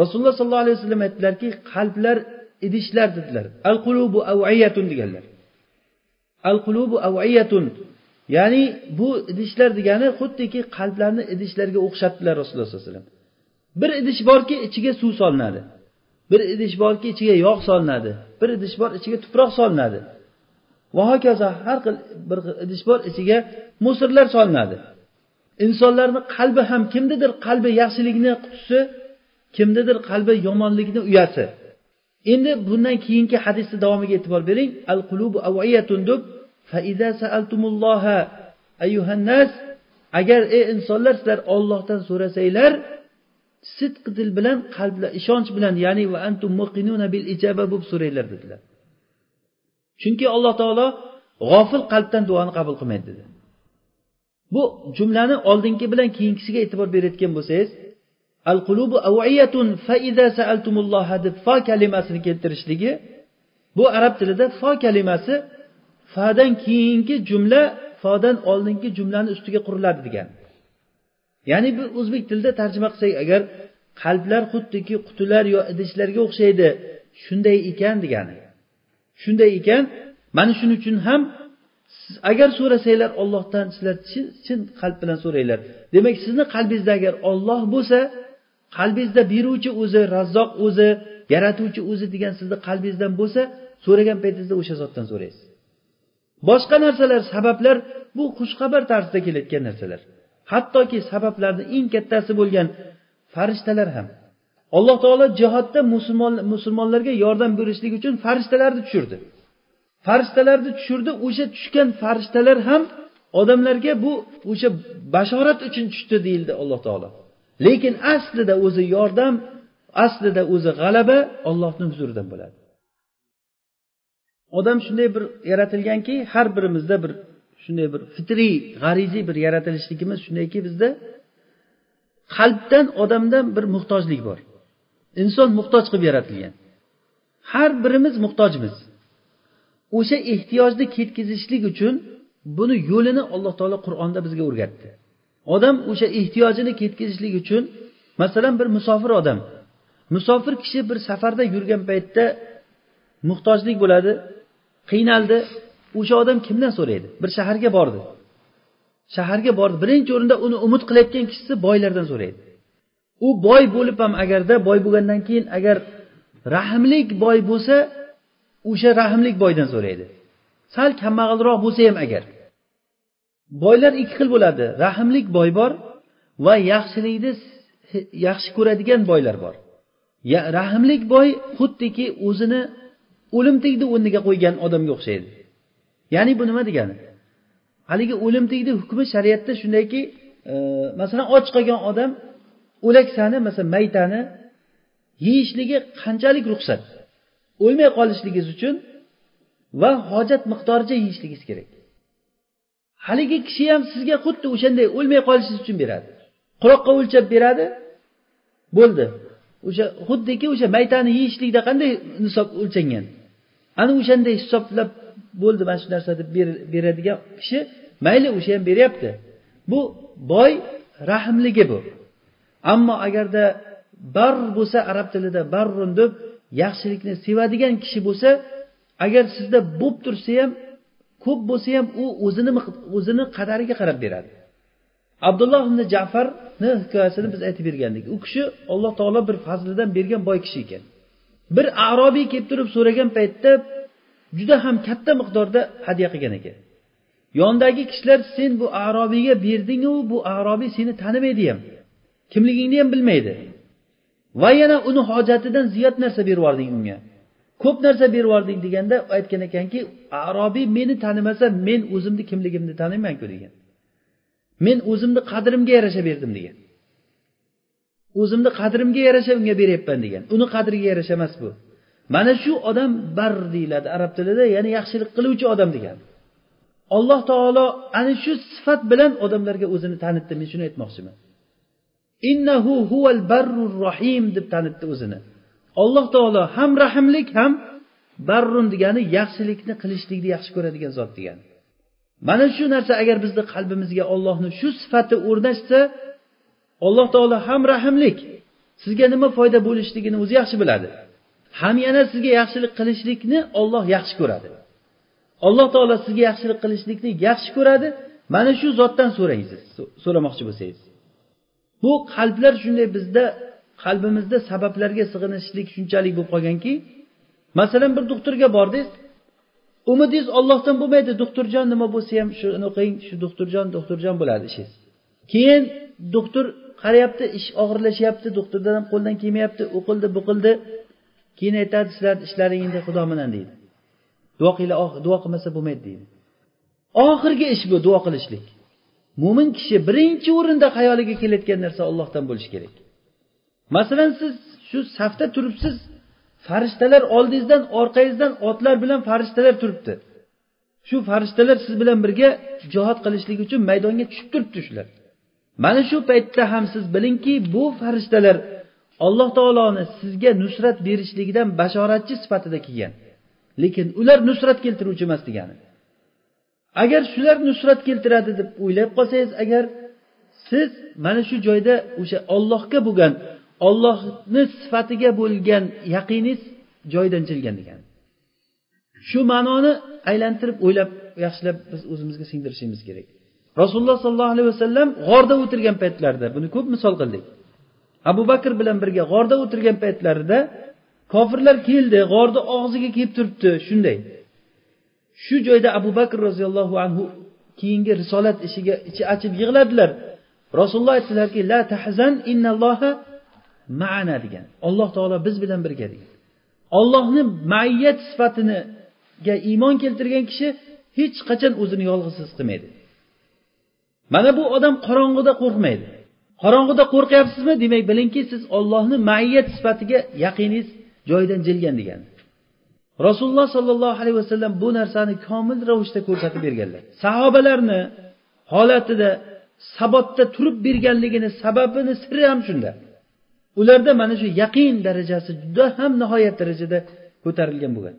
Rasululloh sollallohu alayhi vasallam aytdilarki qalblar idishlar dedilar. Al qulubu aviyatun deganlar. Al qulubu aviyatun ya'ni bu idishlar degani xuddiki qalblarni idishlarga o'xshatdilar rasululloh sollallohu alayhi vasallam. Bir idish borki ichiga suv solinadi. Bir idish borki ichiga yog' solinadi. Bir idish bor ichiga tuproq solinadi. Va hokazo har xil bir idish bor ichiga musirlar solinadi. Insonlarni qalbi ham kimnidir qalbi yaxshilikni qutisi kimnidir qalbi yomonlikni uyasi. Endi bundan keyingi hadisni davomiga e'tibor bering. Al qulubu aviyatun deb agar ey insonlar sizlar ollohdan so'rasanglar sidq dil bilan qalbla ishonch bilan ya'ni va antum muqinuna bil ijaba bo'lib so'ranglar dedilar. Chunki alloh taolo g'ofil qalbdan duoni qabul qilmaydi dedi. Bu jumlani oldingi bilan keyingisiga e'tibor berayotgan bo'lsangiz al qulubu aviyatun fa iza sa'altumulloha deb fa kalimasini keltirishligi bu arab tilida fa kalimasi fadan keyingi jumla fodan oldingi jumlani ustiga quriladi degan. Ya'ni bu o'zbek tilida tarjima qilsak agar qalblar xuddiki qutilar yo idishlarga o'xshaydi shunday ekan degani. Shunday ekan mana shuning uchun ham siz agar so'rasanglar ollohdan sizlar chin qalb bilan so'ranglar. Demak sizni qalbingizda agar olloh bo'lsa qalbingizda beruvchi o'zi razzoq o'zi yaratuvchi o'zi degan sizni qalbingizdan bo'lsa so'ragan paytingizda o'sha zotdan so'raysiz. Boshqa narsalar sabablar bu xushxabar tarzida kelayotgan narsalar. Hattoki sabablarni eng kattasi bo'lgan farishtalar ham alloh taolo jihodda musulmon musulmonlarga yordam berishlik uchun farishtalarni tushirdi. Farishtalarni tushirdi o'sha tushgan farishtalar ham odamlarga bu o'sha bashorat uchun tushdi deyildi alloh taolo. Lekin aslida o'zi yordam aslida o'zi g'alaba ollohni huzuridan bo'ladi. Odam shunday bir yaratilganki har birimizda bir shunday bir fitriy g'ariziy bir yaratilishligimiz shundayki bizda qalbdan odamdan bir muhtojlik bor. Inson muhtoj qilib yaratilgan. Har birimiz muhtojmiz. O'sha ehtiyojni ketkazishlik uchun buni yo'lini alloh taolo qur'onda bizga o'rgatdi. Odam o'sha ehtiyojini ketkazishlik uchun masalan bir musofir odam. Musofir kishi bir safarda yurgan paytda muhtojlik bo'ladi qiynaldi. O'sha odam kimdan so'raydi? Bir shaharga bordi. Shaharga bordi. Birinchi o'rinda uni umid qilayotgan kishisi boylardan so'raydi. U boy bo'lib ham agarda boy bo'lgandan keyin agar rahmlik boy bo'lsa o'sha rahmlik boydan so'raydi. Sal kambag'alroq bo'lsa ham agar. Boylar ikki xil bo'ladi. Rahmlik boy bor va yaxshilikni yaxshi ko'radigan boylar bor. Ya, rahmlik boy xuddiki o'zini o'limtikni o'rniga qo'ygan odamga o'xshaydi. Ya'ni bu nima degani? Haligi o'limtikni hukmi shariatda shundayki e, masalan och qolgan odam o'laksani masalan maytani yeyishligi qanchalik ruxsat? O'lmay qolishligingiz uchun va hojat miqdoricha yeyishligingiz kerak. Haligi kishi ham sizga xuddi o'shanday o'lmay qolishingiz uchun beradi. Quloqqa o'lchab beradi bo'ldi. O'sha xuddiki o'sha maytani yeyishlikda qanday nisob o'lchangan? Ana o'shanday hisoblab bo'ldi mana shu narsa deb beradigan kishi mayli o'sha ham beryapti. Bu boy rahmligi bu. Ammo agarda bar bo'lsa arab tilida barrun deb yaxshilikni sevadigan kishi bo'lsa agar sizda bo'lib tursa ham ko'p bo'lsa ham u o'zini o'zini qadariga qarab beradi. Abdulloh ibn jafarni hikoyasini biz aytib bergandik. U kishi alloh taolo bir fazlidan bergan boy kishi ekan. Bir arobiy kelib turib so'ragan paytda juda ham katta miqdorda hadya qilgan ekan. Yonidagi kishilar sen bu arobiyga berdingu bu arobiy seni tanimaydi ham. Kimligingni ham bilmaydi. Va yana uni hojatidan ziyod narsa berib yubording unga. Ko'p narsa berib yubording deganda aytgan ekanki arobiy meni tanimasa men o'zimni kimligimni tanimaymanku degan. Men o'zimni qadrimga yarasha berdim degan. O'zimni qadrimga yarasha unga beryapman degan. Uni qadriga yarasha emas bu. Mana shu odam bar deyiladi arab tilida ya'ni yaxshilik qiluvchi odam degani alloh taolo ana shu sifat bilan odamlarga o'zini tanitdi. Men shuni aytmoqchiman. Innahu huval barrur rohim deb tanitdi o'zini. Alloh taolo ham rahmlik ham barrun degani yaxshilikni qilishlikni yaxshi ko'radigan zot degani mana shu narsa agar bizni qalbimizga ollohni shu sifati o'rnashsa alloh taolo ham rahmlik sizga nima foyda bo'lishligini o'zi yaxshi biladi. Ham yana sizga yaxshilik qilishlikni olloh yaxshi ko'radi. Alloh taolo sizga yaxshilik qilishlikni yaxshi ko'radi. Mana shu zotdan so'rang siz so'ramoqchi bo'lsangiz. Bu qalblar shunday bizda qalbimizda sabablarga sig'inishlik shunchalik bo'lib qolganki masalan bir doktorga bordingiz umidingiz ollohdan bo'lmaydi doktorjon nima bo'lsa ham shuni o'qing shu doktorjon doktorjon bo'ladi ishingiz. Keyin doktor qarayapti ish og'irlashyapti doktordan ham qo'ldan kelmayapti u qildi bu qildi keyin aytadi sizlarni ishlaring endi xudo bilan deydi. Duo qilinglar duo qilmasa bo'lmaydi deydi. Oxirgi ish bu duo qilishlik. Mo'min kishi birinchi o'rinda xayoliga kelayotgan narsa ollohdan bo'lishi kerak. Masalan siz shu safda turibsiz farishtalar oldingizdan orqangizdan otlar bilan farishtalar turibdi. Shu farishtalar siz bilan birga jihod qilishlik uchun maydonga tushib turibdi shular. Mana shu paytda ham siz bilingki bu farishtalar alloh taoloni sizga nusrat berishligidan bashoratchi sifatida kelgan. Lekin ular nusrat keltiruvchi emas degani. Agar shular nusrat keltiradi deb o'ylab qolsangiz agar siz mana shu joyda o'sha ollohga bo'lgan ollohni sifatiga bo'lgan yaqiningiz joyidan chilgan degan shu ma'noni aylantirib o'ylab yaxshilab biz o'zimizga singdirishimiz kerak. Rasululloh sollallohu alayhi vasallam g'orda o'tirgan paytlarida buni ko'p misol qildik. Abu bakr bilan birga g'orda o'tirgan paytlarida kofirlar keldi g'orni og'ziga kelib turibdi shunday. Shu joyda abu bakr roziyallohu anhu keyingi risolat ishiga ichi achib yig'ladilar. Rasululloh aytdilarki la tahzan innalloha ma'ana degan. Alloh taolo biz bilan birga degan ollohni maiyat sifatiniga iymon keltirgan kishi hech qachon o'zini yolg'iz his qilmaydi. Mana bu odam qorong'uda qo'rqmaydi. Qorong'uda qo'rqyapsizmi? Demak bilingki siz ollohni maiyat sifatiga yaqiningiz joyidan jilgan degani. Rasululloh sollallohu alayhi vasallam bu narsani komil ravishda ko'rsatib berganlar. Sahobalarni holatida sabotda turib berganligini sababini siri ham shunda. Ularda mana shu yaqin darajasi juda ham nihoyat darajada ko'tarilgan bo'lgan.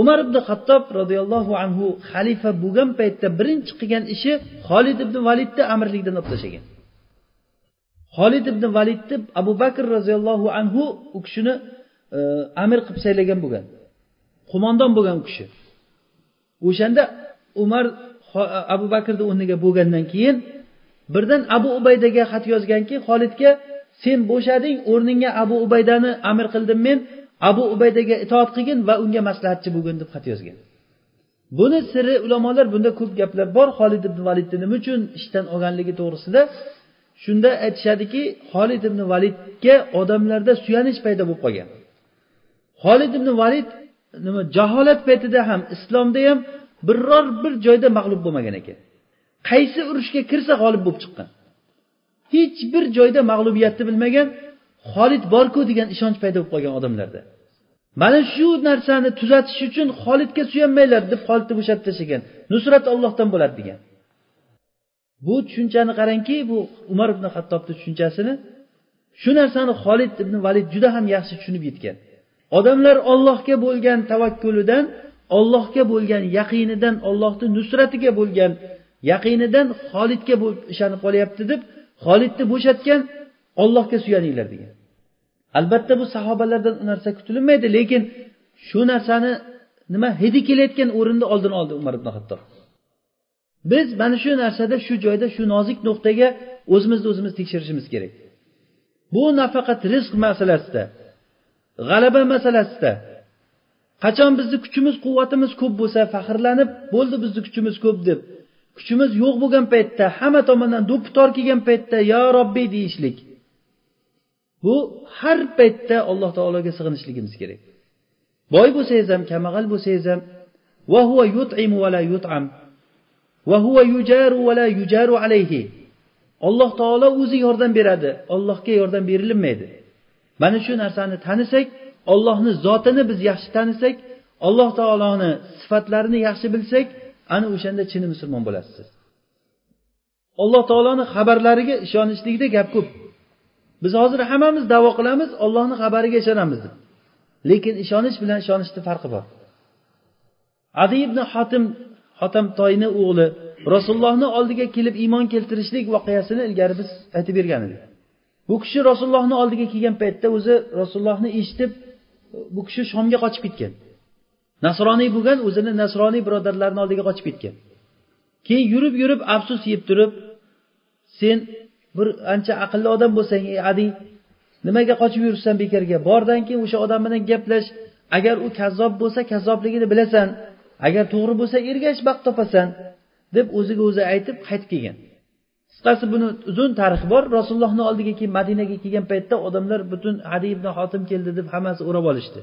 Umar ibn xattob roziyallohu anhu xalifa bo'lgan paytda birinchi qilgan ishi xolid ibn validni amirlikdan olib tashlagan xolid ibn validni abu bakr roziyallohu anhu u kishini e, amir qilib saylagan bo'lgan. Qo'mondon bo'lgan u kishi. O'shanda umar abu bakrni o'rniga bo'lgandan keyin birdan abu ubaydaga xat yozganki xolidga sen bo'shading o'rningga abu ubaydani amir qildim men abu ubaydaga itoat qilgin va unga maslahatchi bo'lgin deb xat yozgan. Buni siri ulamolar bunda ko'p gaplar bor. Xolid ibn validni nima uchun ishdan olganligi to'g'risida shunda aytishadiki xolid ibn validga odamlarda suyanish paydo bo'lib qolgan. Xolid ibn valid nima jaholat paytida ham islomda ham biror bir joyda mag'lub bo'lmagan ekan. Qaysi urushga kirsa g'olib bo'lib chiqqan. Hech bir joyda mag'lubiyatni bilmagan xolid borku degan ishonch paydo bo'lib qolgan odamlarda. Mana shu narsani tuzatish uchun xolidga suyanmanglar deb xolidni bo'shatib tashlagan nusrat ollohdan bo'ladi degan. Bu tushunchani qarangki bu umar ibn hattobni tushunchasini shu narsani xolid ibn valid juda ham yaxshi tushunib yetgan. Odamlar ollohga bo'lgan tavakkulidan ollohga bo'lgan yaqinidan ollohni nusratiga bo'lgan yaqinidan xolidga ishonib qolyapti deb xolidni bo'shatgan ollohga suyaninglar degan. Albatta bu sahobalardan u narsa kutilmaydi lekin shu narsani nima hidi kelayotgan o'rinda oldini oldi umar ibn hattob biz mana shu narsada shu joyda shu nozik nuqtaga o'zimizni o'zimiz tekshirishimiz kerak. Bu nafaqat rizq masalasida g'alaba masalasida. Qachon bizni kuchimiz quvvatimiz ko'p bo'lsa faxrlanib bo'ldi bizni kuchimiz ko'p deb. Kuchimiz yo'q bo'lgan paytda hamma tomondan do'ppi tor kelgan paytda yo robbiy deyishlik. Bu har paytda alloh taologa sig'inishligimiz kerak. Boy bo'lsangiz ham kambag'al bo'lsangiz ham alloh taolo o'zi yordam beradi ollohga yordam berilmaydi mana shu narsani tanisak ollohni zotini biz yaxshi tanisak alloh taoloni sifatlarini yaxshi bilsak ana o'shanda chin musulmon bo'lasiz. Siz alloh taoloni xabarlariga ishonishlikda gap ko'p. Biz hozir hammamiz davo qilamiz ollohni xabariga ishonamiz deb. Lekin ishonish bilan ishonishni farqi bor. Adi ibn xotim xotamtoyni o'g'li rasulullohni oldiga kelib iymon keltirishlik voqeasini ilgari biz aytib bergan edik. Bu kishi rasulullohni oldiga kelgan paytda o'zi rasulullohni eshitib bu kishi shomga qochib ketgan. Nasroniy bo'lgan o'zini nasroniy birodarlarini oldiga qochib ketgan. Keyin yurib yurib afsus yeb turib sen bir ancha aqlli odam bo'lsang ey adi nimaga qochib yuribsan bekorga bordan keyin o'sha odam bilan gaplash agar u kazzob bo'lsa kazzobligini bilasan. Agar to'g'ri bo'lsa ergash baxt topasan deb o'ziga o'zi aytib qaytib kelgan. Qisqasi buni uzun tarixi bor. Rasulullohni oldiga kelib madinaga kelgan paytda odamlar butun adi ibn xotim keldi deb hammasi o'rab olishdi.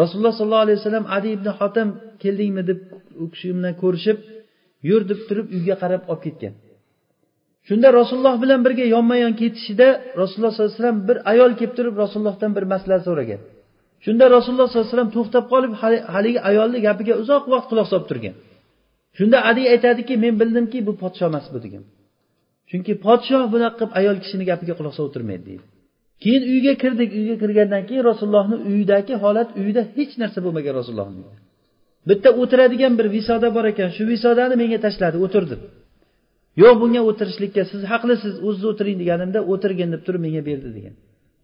Rasululloh sollallohu alayhi vasallam adi ibn xotim keldingmi deb u kishi bilan ko'rishib yur deb turib uyga qarab olib ketgan. Shunda rasululloh bilan birga yonma yon ketishida rasululloh sollallohu alayhi vasallam bir ayol kelib turib rasulullohdan bir masala so'ragan. Shunda rasululloh sollallohu alayhi vasallam to'xtab qolib haligi ayolni gapiga uzoq vaqt quloq solib turgan. Shunda adi aytadiki men bildimki bu podsho emas bu degan. Chunki podshoh bunaqa qilib ayol kishini gapiga quloq solib o'tirmaydi deydi. Keyin uyga kirdik. Uyga kirgandan keyin rasulullohni uyidagi holat uyida hech narsa bo'lmagan rasulullohni bitta o'tiradigan bir visoda bor ekan. Shu visodani menga tashladi. O'tirdim. Yo'q bunga o'tirishlikka siz haqlisiz. O'ziz o'tiring deganimda o'tirgin deb turib menga berdi degan.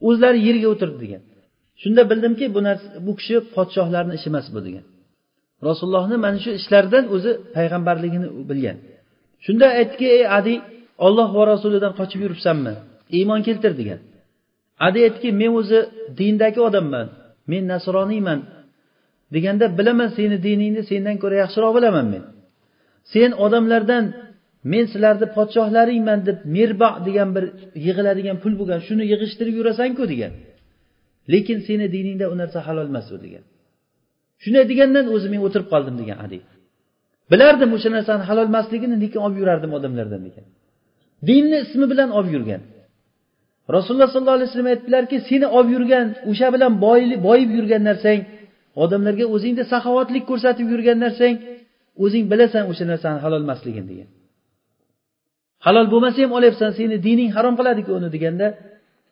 O'zlari yerga o'tirdi degan. Shunda bildimki bu narsa bu kishi podshohlarni ishi emas bu degan. Rasulullohni mana shu ishlardan o'zi payg'ambarligini bilgan. Shunda aytdiki ey adi olloh va rasulidan qochib yuribsanmi? Iymon keltir degan adi aytdiki men o'zi dindagi odamman men nasroniyman deganda bilaman seni diningni sendan ko'ra yaxshiroq bilaman men. Sen odamlardan men sizlarni podshohlaringman deb merba degan bir yig'iladigan pul bo'lgan shuni yig'ishtirib yurasanku degan. Lekin seni diningda u narsa halol emas u degan. Shunday degandan o'zi men o'tirib qoldim degan adi. Bilardim o'sha narsani halol emasligini lekin olib yurardim odamlardan degan. Dinni ismi bilan olib yurgan. Rasululloh sollallohu alayhi vasallam aytdilarki seni olib yurgan o'sha bilan boyib yurgan narsang odamlarga o'zingda saxovatlik ko'rsatib yurgan narsang o'zing bilasan o'sha narsani halol emasligini degan. Halol bo'lmasa ham olyapsan seni dining harom qiladiku uni deganda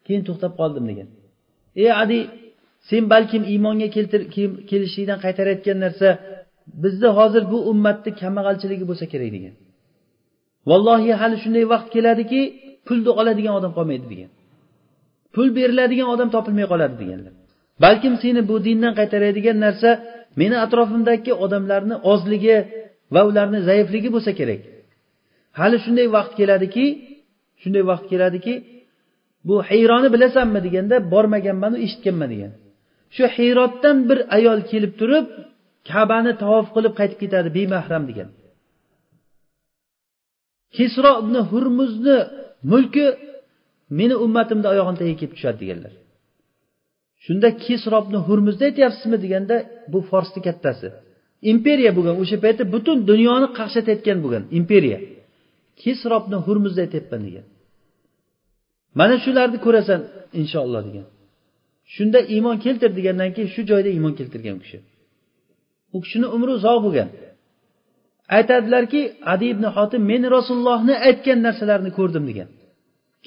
keyin to'xtab qoldim degan. Ey adi sen balkim iymonga kelishlikdan qaytarayotgan narsa bizni hozir bu ummatni kambag'alchiligi bo'lsa kerak degan. Vallohi hali shunday vaqt keladiki pulni oladigan odam qolmaydi degan. Pul beriladigan odam topilmay qoladi deganlar. Balkim seni bu dindan qaytaradigan narsa meni atrofimdagi odamlarni ozligi va ularni zaifligi bo'lsa kerak. Hali shunday vaqt keladiki shunday vaqt keladiki bu hayroni bilasanmi deganda bormaganmanu eshitganman degan. Shu hayrotdan bir ayol kelib turib kabani tavof qilib qaytib ketadi bemahram degan. Kisro ibn hurmuzni mulki meni ummatimni oyog'ini tagiga kelib tushadi deganlar. Shunda kisro ibn hurmuzni aytyapsizmi deganda bu forsni kattasi. Imperiya bo'lgan o'sha paytda butun dunyoni qaqshatayotgan bo'lgan imperiya. Kisro ibn hurmuzni aytyapman degan. Mana shularni ko'rasan inshaalloh degan. Shunda iymon keltir degandan keyin shu joyda iymon keltirgan u kishi. U kishini umri uzoq bo'lgan. Aytadilarki adi ibn hotim men rasulullohni aytgan narsalarni ko'rdim degan.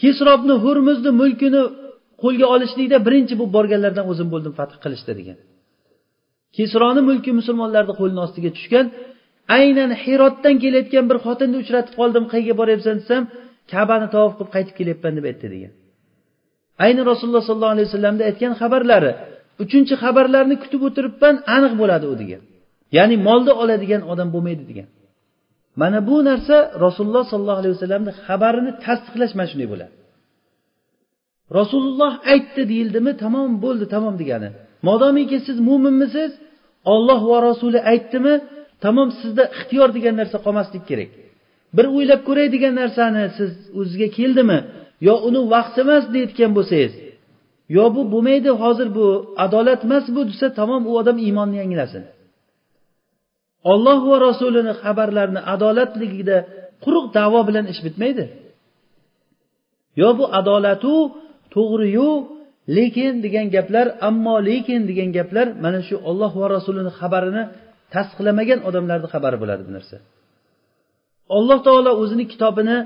Kisrobni hurmuzni mulkini qo'lga olishlikda birinchi bo'lib borganlardan o'zim bo'ldim fath qilishda degan. Kisroni mulki musulmonlarni qo'lini ostiga tushgan aynan hirotdan kelayotgan bir xotinni uchratib qoldim qayerga boryapsan desam kabani tavof qilib qaytib kelyapman deb aytdi degan. Ayni rasululloh sollallohu alayhi vasallamni aytgan xabarlari uchinchi xabarlarni kutib o'tiribman aniq bo'ladi u degan. Ya'ni molni oladigan odam bo'lmaydi degan. Mana bu narsa rasululloh sollallohu alayhi vasallamni xabarini tasdiqlash mana shunday bo'ladi. Rasululloh aytdi deyildimi? Tamom bo'ldi tamom degani. Modomiki siz mo'minmisiz olloh va rasuli aytdimi? Tamom sizda ixtiyor degan narsa qolmasligi kerak. Bir o'ylab ko'ray degan narsani siz o'zizga keldimi? Yo uni vaqti emas deyotgan bo'lsangiz yo bu bo'lmaydi hozir bu adolat emas bu desa tamom u odam iymonni yangilasin. Olloh va rasulini xabarlarini adolatligida quruq davo bilan ish bitmaydi. Yo bu adolatu to'g'riyu lekin degan gaplar ammo lekin degan gaplar mana shu olloh va rasulini xabarini tasdiqlamagan odamlarni xabari bo'ladi bu narsa. Alloh taolo o'zini kitobini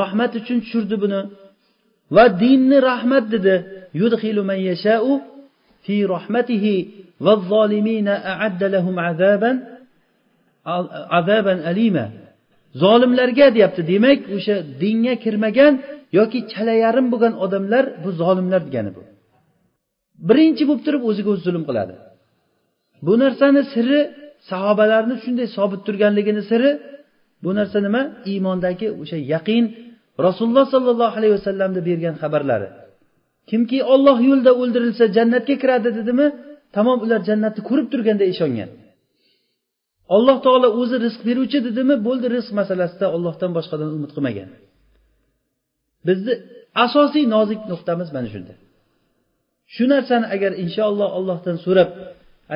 rahmat uchun tushirdi buni va dinni rahmat dedi. Yudxilu man yashau fi rahmatihi va zolimina a'adda lahum azaban azaban alima. Zolimlarga deyapti. Demak o'sha dinga kirmagan yoki chala yarim bo'lgan odamlar bu zolimlar degani bu. Birinchi bo'lib turib o'ziga o'zi zulm qiladi. Bu narsani siri sahobalarni shunday sobit turganligini siri bu narsa nima? Iymondagi o'sha yaqin rasululloh sollallohu alayhi vasallamni bergan xabarlari. Kimki olloh yo'lida o'ldirilsa jannatga kiradi dedimi? Tamom ular jannatni ko'rib turganda ishongan. Alloh taolo o'zi rizq beruvchi dedimi? Bo'ldi rizq masalasida ollohdan boshqadan umid qilmagan. Bizni asosiy nozik nuqtamiz mana shunda. Shu narsani agar inshaalloh allohdan so'rab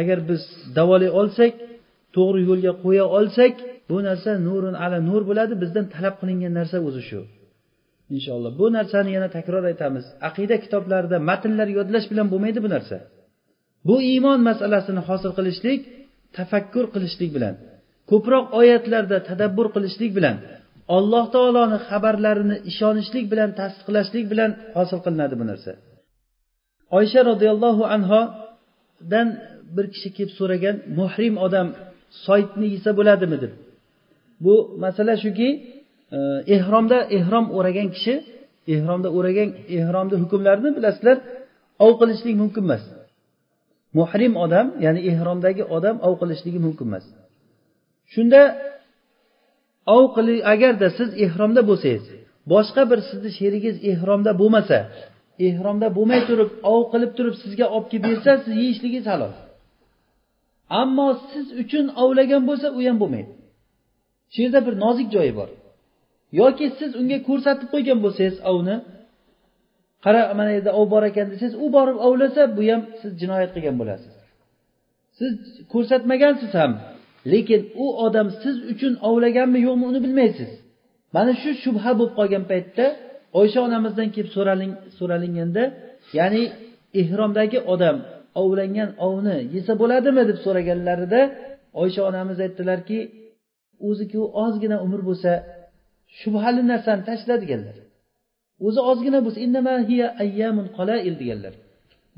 agar biz davolay olsak to'g'ri yo'lga qo'ya olsak bu narsa nurun ala nur bo'ladi bizdan talab qilingan narsa o'zi shu. Inshaalloh. Bu narsani yana takror aytamiz. Aqida kitoblarida matnlar yodlash bilan bo'lmaydi bu narsa. Bu iymon masalasini hosil qilishlik tafakkur qilishlik bilan ko'proq oyatlarda tadabbur qilishlik bilan alloh taoloni xabarlarini ishonishlik bilan tasdiqlashlik bilan hosil qilinadi bu narsa. Oysha roziyallohu anhodan bir kishi kelib so'ragan muhrim odam soytni yesa bo'ladimi? deb. Bu masala shuki e, ehromda ehrom o'ragan kishi ehromda o'ragan ehromni hukmlarini bilasizlar ov qilishlik mumkin emas. Muhrim odam ya'ni ehromdagi odam ov qilishligi mumkin emas. Shunda ov qili agarda siz ehromda bo'lsangiz boshqa bir sizni sherigingiz ehromda bo'lmasa ehromda bo'lmay turib ov qilib turib sizga olib kelib bersa siz yeyishligingiz halol ammo siz uchun ovlagan bo'lsa u ham bo'lmaydi. Shu yerda bir nozik joyi bor. Yoki siz unga ko'rsatib qo'ygan bo'lsangiz ovni qara mana yerda ov bor ekan desangiz u borib ovlasa bu ham siz jinoyat qilgan bo'lasiz. Siz ko'rsatmagansiz ham lekin u odam siz uchun ovlaganmi yo'qmi uni bilmaysiz. Mana shu shubha bo'lib qolgan paytda oysha onamizdan kelib so'ralinganda ya'ni ehromdagi odam ovlangan ovni yesa bo'ladimi deb so'raganlarida oysha onamiz aytdilarki o'ziku ozgina umr bo'lsa shubhali narsani tashla deganlar o'zi ozgina bo'lsa deganlar.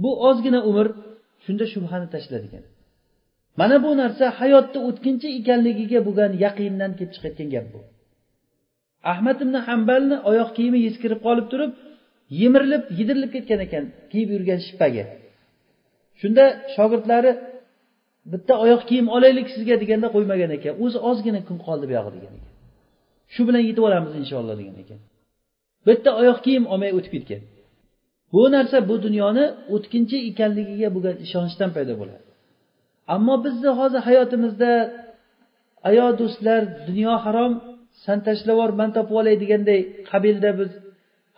Bu ozgina umr shunda shubhani tashla degan mana bu narsa hayotda o'tkinchi ekanligiga bo'lgan yaqindan kelib chiqayotgan gap bu. Ahmad ibn hambalni oyoq kiyimi eskirib qolib turib yemirilib yedirilib ketgan ekan kiyib yurgan shippagi shunda shogirdlari bitta oyoq kiyim olaylik sizga deganda qo'ymagan ekan. O'zi ozgina kun qoldi buyog'i degan ekan. Shu bilan yetib olamiz inshaalloh degan ekan. Bitta oyoq kiyim olmay o'tib ketgan. Bu narsa bu dunyoni o'tkinchi ekanligiga bo'lgan ishonchdan paydo bo'ladi. Ammo bizni hozir hayotimizda ayo do'stlar dunyo harom san tashlab man topib olay deganday qabilda biz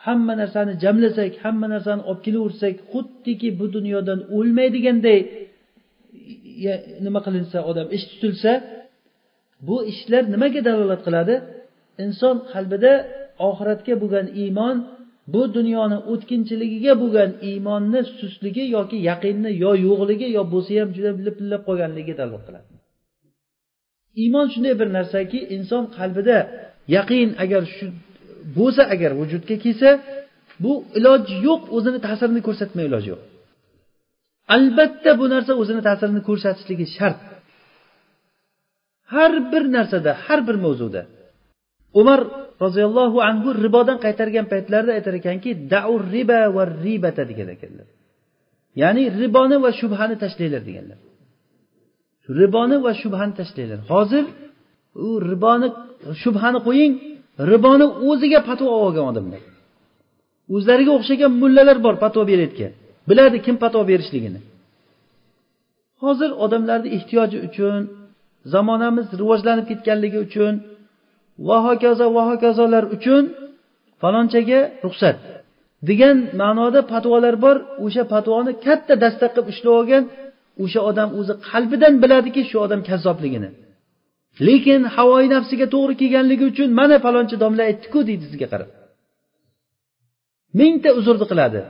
hamma narsani jamlasak hamma narsani olib kelaversak xuddiki bu dunyodan o'lmaydiganday nima qilinsa odam ish tutilsa bu ishlar nimaga dalolat qiladi? Inson qalbida oxiratga bo'lgan iymon bu dunyoni o'tkinchiligiga bo'lgan iymonni sustligi yoki yaqinni yo yo'qligi yo bo'lsa ham juda lipillab qolganligiga dalolat qiladi. Iymon shunday bir narsaki inson qalbida yaqin agar shu bo'lsa agar vujudga kelsa bu iloji yo'q o'zini ta'sirini ko'rsatmay iloji yo'q. Albatta bu narsa o'zini ta'sirini ko'rsatishligi shart. Har bir narsada har bir mavzuda umar roziyallohu anhu ribodan qaytargan paytlarida aytar ekanki daur riba va ribata degan ekanlar. Ya'ni riboni va shubhani tashlanglar deganlar. Riboni va shubhani tashlanglar. Hozir u riboni shubhani qo'ying riboni o'ziga patvo olgan odamlar. O'zlariga o'xshagan mullalar bor patvo berayotgan. Biladi kim patvo berishligini. Hozir odamlarni ehtiyoji uchun zamonamiz rivojlanib ketganligi uchun va hokazo va hokazolar uchun falonchaga ruxsat. Degan ma'noda patvolar bor. O'sha patvoni katta dasta qilib ushlab olgan o'sha odam o'zi qalbidan biladiki shu odam kazzobligini. Lekin havoyi nafsiga to'g'ri kelganligi uchun mana falonchi domla aytdiku deydi sizga qarab. Mingta uzrni qiladi.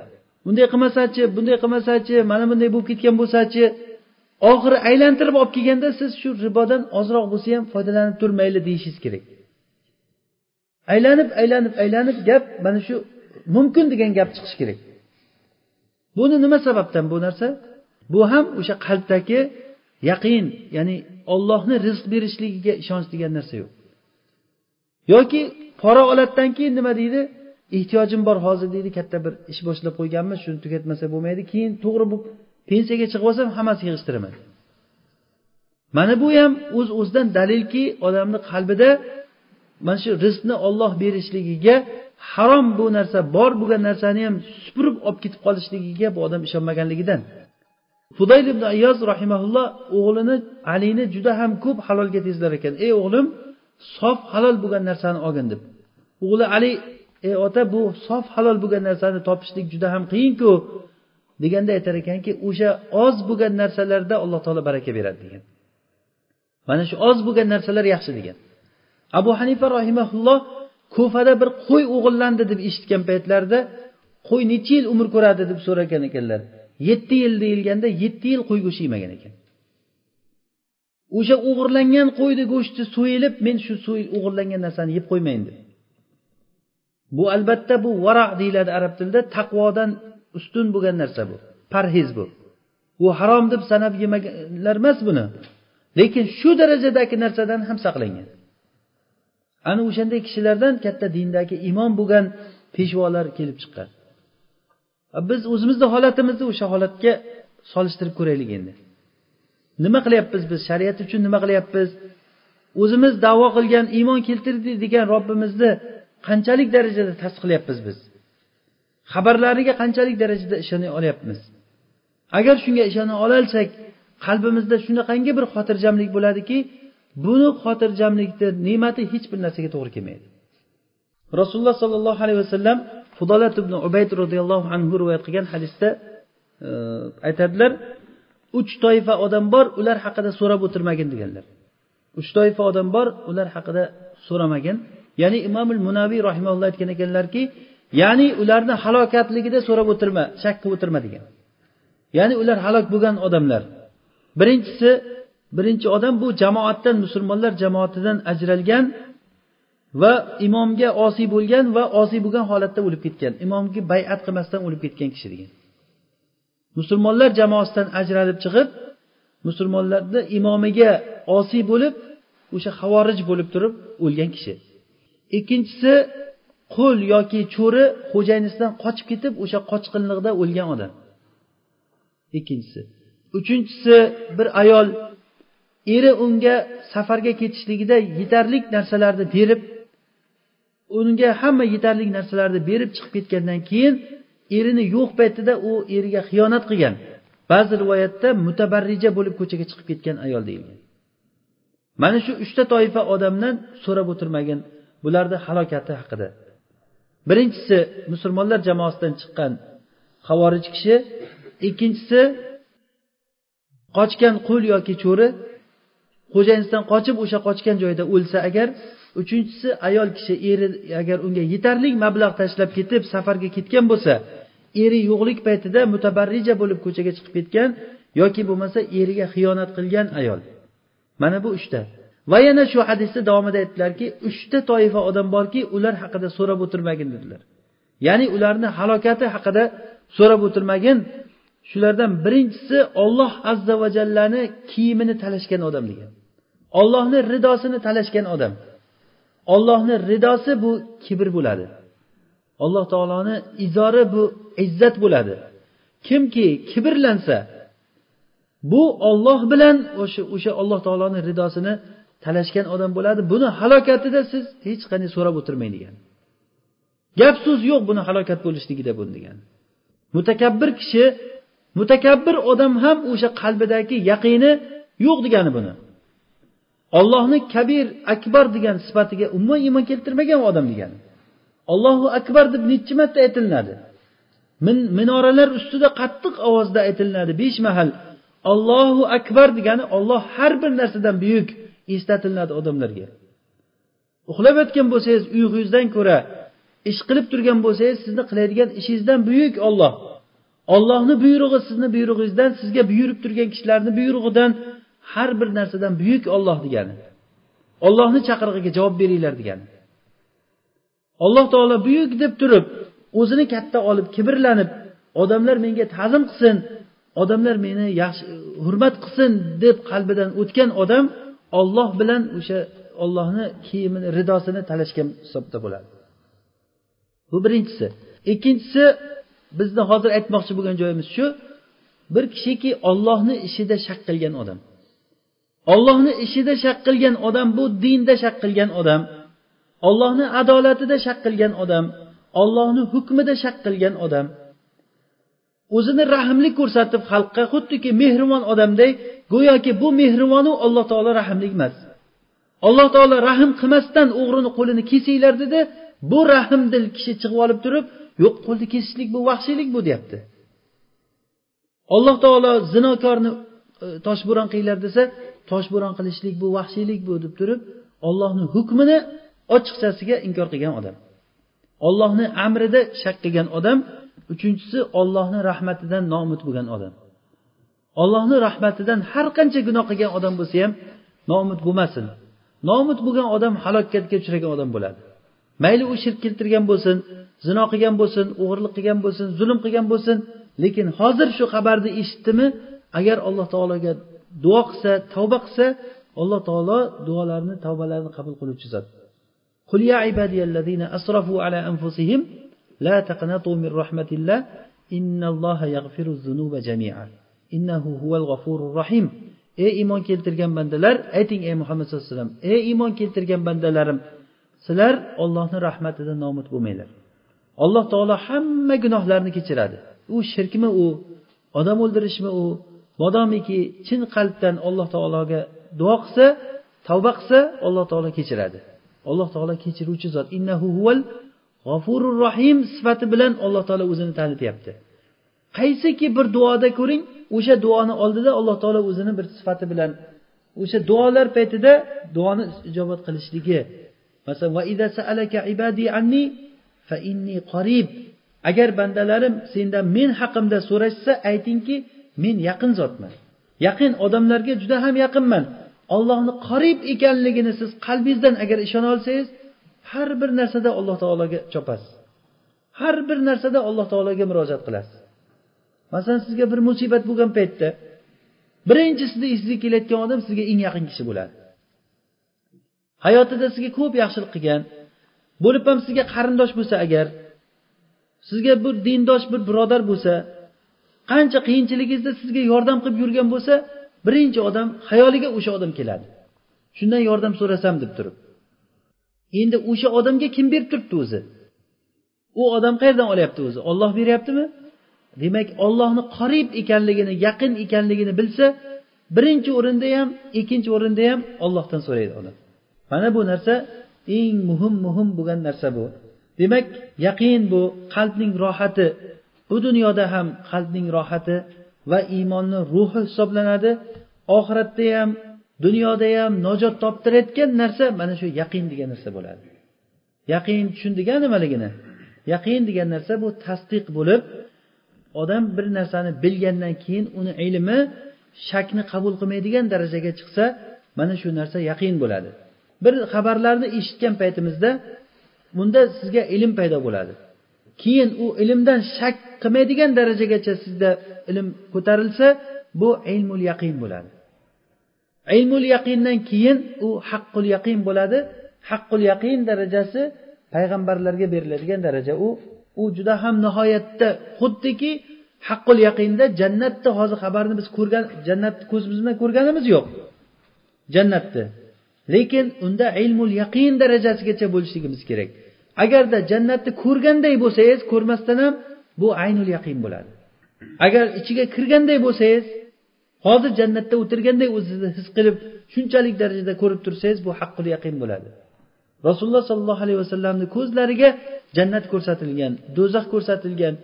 Bunday qilmasachi bunday qilmasachi mana bunday bo'lib ketgan bo'lsachi oxiri aylantirib olib kelganda siz shu ribodan ozroq bo'lsa ham foydalanib tur mayli deyishingiz kerak. Aylanib aylanib aylanib gap mana shu mumkin degan gap chiqishi kerak. Buni nima sababdan bu narsa? Bu ham o'sha qalbdagi yaqin ya'ni ollohni rizq berishligiga ishonch degan narsa yo'q. Yoki pora oladidan keyin nima deydi? Ehtiyojim bor hozir deydi katta bir ish boshlab qo'yganmiz shuni tugatmasa bo'lmaydi keyin to'g'ri bu pensiyaga chiqib olsam hammasi yig'ishtiraman. Mana bu ham o'z uz o'zidan dalilki odamni qalbida mana shu rizqni olloh berishligiga harom bu narsa bor bo'lgan narsani ham supurib olib ketib qolishligiga bu odam ishonmaganligidan. Fudayl ibn ayoz rahimaulloh o'g'lini alini juda ham ko'p halolga tezlar ekan. Ey o'g'lim sof halol bo'lgan narsani olgin deb. O'g'li ali ey ota bu sof halol bo'lgan narsani topishlik juda ham qiyinku deganda aytar ekanki o'sha oz bo'lgan narsalarda alloh taolo baraka beradi degan. Mana shu oz bo'lgan narsalar yaxshi degan. Abu hanifa rohimaulloh kufada bir qo'y o'g'irlandi deb eshitgan paytlarida qo'y necha yil umr ko'radi deb so'ragan ekanlar. Yetti yil deyilganda yetti yil qo'y go'shti yemagan ekan. O'sha o'g'irlangan qo'yni go'shti so'yilib men shu o'g'irlangan narsani yeb qo'ymayin deb. Bu albatta bu vara deyiladi arab tilida taqvodan ustun bo'lgan narsa bu parhez bu. U harom deb sanab yemaganlar emas buni. Lekin shu darajadagi narsadan ham saqlangan. Ana o'shanday kishilardan katta dindagi imom bo'lgan peshvolar kelib chiqqan. Biz o'zimizni holatimizni o'sha holatga solishtirib ko'raylik endi. Nima qilyapmiz biz? Shariat uchun nima qilyapmiz? O'zimiz davo qilgan iymon keltirdi degan robbimizni qanchalik darajada tasdiqlayapmiz biz? Xabarlariga qanchalik darajada ishona olyapmiz? Agar shunga ishona ololsak qalbimizda shunaqangi bir xotirjamlik bo'ladiki buni xotirjamlikni ne'mati hech bir narsaga to'g'ri kelmaydi. Rasululloh sollallohu alayhi vasallam hudolat ibn ubayd roziyallohu anhu rivoyat qilgan hadisda e, aytadilar uch toifa odam bor ular haqida so'rab o'tirmagin deganlar. Uch toifa odam bor ular haqida so'ramagin. Ya'ni imomul munaviy rahimalloh aytgan ekanlarki ya'ni ularni halokatligida so'rab o'tirma shak qilib o'tirma degan. Ya'ni ular halok bo'lgan odamlar. Birinchisi birinchi odam bu jamoatdan musulmonlar jamoatidan ajralgan va imomga osiy bo'lgan va osiy bo'lgan holatda o'lib ketgan. Imomga bayat qilmasdan o'lib ketgan kishi degan. Musulmonlar jamoasidan ajralib chiqib musulmonlarni imomiga osiy bo'lib o'sha havorij bo'lib turib o'lgan kishi. Ikkinchisi qul yoki cho'ri xo'jayinisidan qochib ketib o'sha qochqinlikda o'lgan odam. Ikkinchisi. Uchinchisi bir ayol eri unga safarga ketishligida yetarli narsalarni berib unga hamma yetarli narsalarni berib chiqib ketgandan keyin erini yo'q paytida u eriga xiyonat qilgan. Ba'zi rivoyatda mutabarrija bo'lib ko'chaga chiqib ketgan ayol deyilgan. Mana shu uchta toifa odamdan so'rab o'tirmagin bularni halokati haqida. Birinchisi musulmonlar jamoasidan chiqqan havorij kishi ikkinchisi qochgan qul yoki cho'ri xo'jayinisidan qochib o'sha qochgan joyda o'lsa agar uchinchisi ayol kishi eri agar unga yetarli mablag' tashlab ketib safarga ketgan bo'lsa eri yo'qlik paytida mutabarrija bo'lib ko'chaga chiqib ketgan yoki bo'lmasa eriga xiyonat qilgan ayol. Mana bu uchta. Va yana shu hadisni davomida aytdilarki uchta toifa odam borki ular haqida so'rab o'tirmagin dedilar. Ya'ni ularni halokati haqida so'rab o'tirmagin shulardan birinchisi olloh azza va jallani kiyimini talashgan odam degan ollohni ridosini talashgan odam. Ollohni ridosi bu kibr bo'ladi. Alloh taoloni izori bu izzat bo'ladi. Kimki kibrlansa bu olloh bilan o'sha o'sha alloh taoloni ridosini talashgan odam bo'ladi. Buni halokatida siz hech qanday so'rab o'tirmang degan gap so'z yo'q buni halokat bo'lishligida buni degan. Mutakabbir kishi mutakabbir odam ham o'sha qalbidagi yaqini yo'q degani buni. Ollohni kabir akbar degan sifatiga umuman iymon keltirmagan odam degani. Ollohu akbar deb nechi marta aytilinadi? Min, minoralar ustida qattiq ovozda aytilinadi. Besh mahal ollohu akbar degani olloh har bir narsadan buyuk eslatilinadi odamlarga. Uxlab yotgan bo'lsangiz uyqungizdan ko'ra ish qilib turgan bo'lsangiz sizni qiladigan ishingizdan buyuk olloh ollohni buyrug'i sizni buyrug'ingizdan sizga buyurib turgan kishilarni buyrug'idan har bir narsadan buyuk olloh degani. Ollohni chaqirig'iga javob beringlar degani. Alloh taolo buyuk deb turib o'zini katta olib kibrlanib odamlar menga ta'zim qilsin odamlar meni yaxshi hurmat qilsin deb qalbidan o'tgan odam olloh bilan o'sha ollohni kiyimini ridosini talashgan hisobda bo'ladi. Bu birinchisi. Ikkinchisi bizni hozir aytmoqchi bo'lgan joyimiz shu. Bir kishiki ollohni ishida shak qilgan odam. Ollohni ishida shak qilgan odam bu dinda shak qilgan odam. Ollohni adolatida shak qilgan odam. Ollohni hukmida shak qilgan odam. O'zini rahmli ko'rsatib xalqqa xuddiki mehribon odamday go'yoki bu mehribonu alloh taolo rahmli emas. Alloh taolo rahm qilmasdan o'g'rini qo'lini kesinglar dedi. Bu rahmdil kishi chiqib olib turib yo'q qo'lni kesishlik bu vahshiylik bu deyapti. Alloh taolo zinokorni e, toshbo'ron qilinglar desa toshbo'ron qilishlik bu vahshiylik bu deb turib ollohni hukmini ochiqchasiga inkor qilgan odam. Ollohni amrida shak qilgan odam uchinchisi ollohni rahmatidan noumid bo'lgan odam. Ollohni rahmatidan har qancha gunoh qilgan odam bo'lsa ham noumid bo'lmasin. Noumid bo'lgan odam halokatga uchragan odam bo'ladi. Mayli u shirk keltirgan bo'lsin zino qilgan bo'lsin o'g'irlik qilgan bo'lsin zulm qilgan bo'lsin lekin hozir shu xabarni eshitdimi agar alloh taologa duo qilsa tavba qilsa alloh taolo duolarini tavbalarini qabul qiluvchi zot قل يا عبادي الذين أسرفوا على أنفسهم لا تقنطوا من رحمة الله إن الله يغفر الذنوب جميعا إنه هو الغفور الرحيم ey iymon keltirgan bandalar ayting ey muhammad sallallohu alayhi vasallam ey iymon keltirgan bandalarim sizlar ollohni rahmatidan nomid bo'lmanglar alloh taolo hamma gunohlarni kechiradi u shirkmi u odam o'ldirishmi u modomiki chin qalbdan alloh taologa duo qilsa tavba qilsa alloh taolo kechiradi. Alloh taolo kechiruvchi zot. Innahu huval g'ofurur rohim sifati bilan alloh taolo o'zini tanityapti. Qaysiki bir duoda ko'ring o'sha duoni oldida alloh taolo o'zini bir sifati bilan o'sha duolar paytida duoni ijobat qilishligi. Masalan agar bandalarim sendan men haqimda so'rashsa aytingki men yaqin zotman. Yaqin odamlarga juda ham yaqinman. Ollohni qorib ekanligini siz qalbingizdan agar ishona olsangiz har bir narsada alloh taologa chopasiz. Har bir narsada alloh taologa murojaat qilasiz. Masalan sizga bir musibat bo'lgan paytda birinchi sizni esingizga kelayotgan odam sizga eng yaqin kishi bo'ladi. Hayotida sizga ko'p yaxshilik qilgan bo'lib ham sizga qarindosh bo'lsa agar sizga bir dindosh bir birodar bo'lsa qancha qiyinchiligingizda sizga yordam qilib yurgan bo'lsa birinchi odam xayoliga o'sha odam keladi. Shundan yordam so'rasam deb turib. Endi o'sha odamga kim berib turibdi o'zi? U odam qayerdan olyapti o'zi? Olloh beryaptimi? Demak ollohni qorib ekanligini yaqin ekanligini bilsa birinchi o'rinda ham ikkinchi o'rinda ham ollohdan so'raydi odam mana bu narsa eng muhim muhim bo'lgan narsa bu. Demak yaqin bu qalbning rohati bu dunyoda ham qalbning rohati va iymonni ruhi hisoblanadi. Oxiratda ham dunyoda ham najot toptirayotgan narsa mana shu yaqin degan narsa bo'ladi. Yaqin tushundik nimaligini? Yaqin degan narsa bu tasdiq bo'lib odam bir narsani bilgandan keyin uni ilmi shakni qabul qilmaydigan darajaga chiqsa mana shu narsa yaqin bo'ladi. Bir xabarlarni eshitgan paytimizda bunda sizga ilm paydo bo'ladi. Keyin u ilmdan shak qilmaydigan darajagacha sizda ilm ko'tarilsa bu ilmul yaqin bo'ladi. Ilmul yaqindan keyin u haqqul yaqin bo'ladi. Haqqul yaqin darajasi payg'ambarlarga beriladigan daraja. U u juda ham nihoyatda xuddiki haqqul yaqinda jannatni hozir xabarni biz ko'rgan jannatni ko'zimiz bilan ko'rganimiz yo'q. Jannatni lekin unda ilmul yaqin darajasigacha bo'lishligimiz kerak. Agarda jannatni ko'rganday bo'lsangiz ko'rmasdan ham bu aynul yaqin bo'ladi. Agar ichiga kirganday bo'lsangiz hozir jannatda o'tirganday o'zingizni his qilib shunchalik darajada ko'rib tursangiz bu haqqul yaqin bo'ladi. Rasululloh sollallohu alayhi vasallamni ko'zlariga jannat ko'rsatilgan do'zax ko'rsatilgan.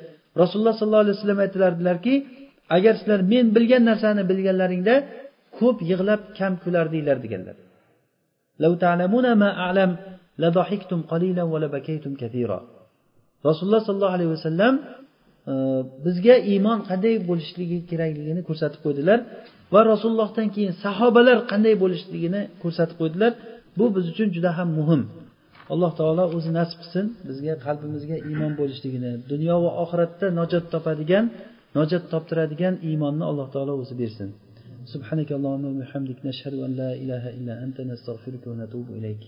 Rasululloh sollallohu alayhi vasallam aytilardilarki agar sizlar men bilgan narsani bilganlaringda ko'p yig'lab kam kulardinglar deganlar. rasululloh sollallohu alayhi vasallam e, bizga iymon qanday bo'lishligi kerakligini ko'rsatib qo'ydilar va rasulullohdan keyin sahobalar qanday bo'lishligini ko'rsatib qo'ydilar bu biz uchun juda ham muhim alloh taolo o'zi nasib qilsin bizga qalbimizga iymon bo'lishligini dunyo va oxiratda najot topadigan najot toptiradigan iymonni alloh taolo o'zi bersin سبحانك اللهم وبحمدك نشهد أن لا إله إلا أنت نستغفرك ونتوب إليك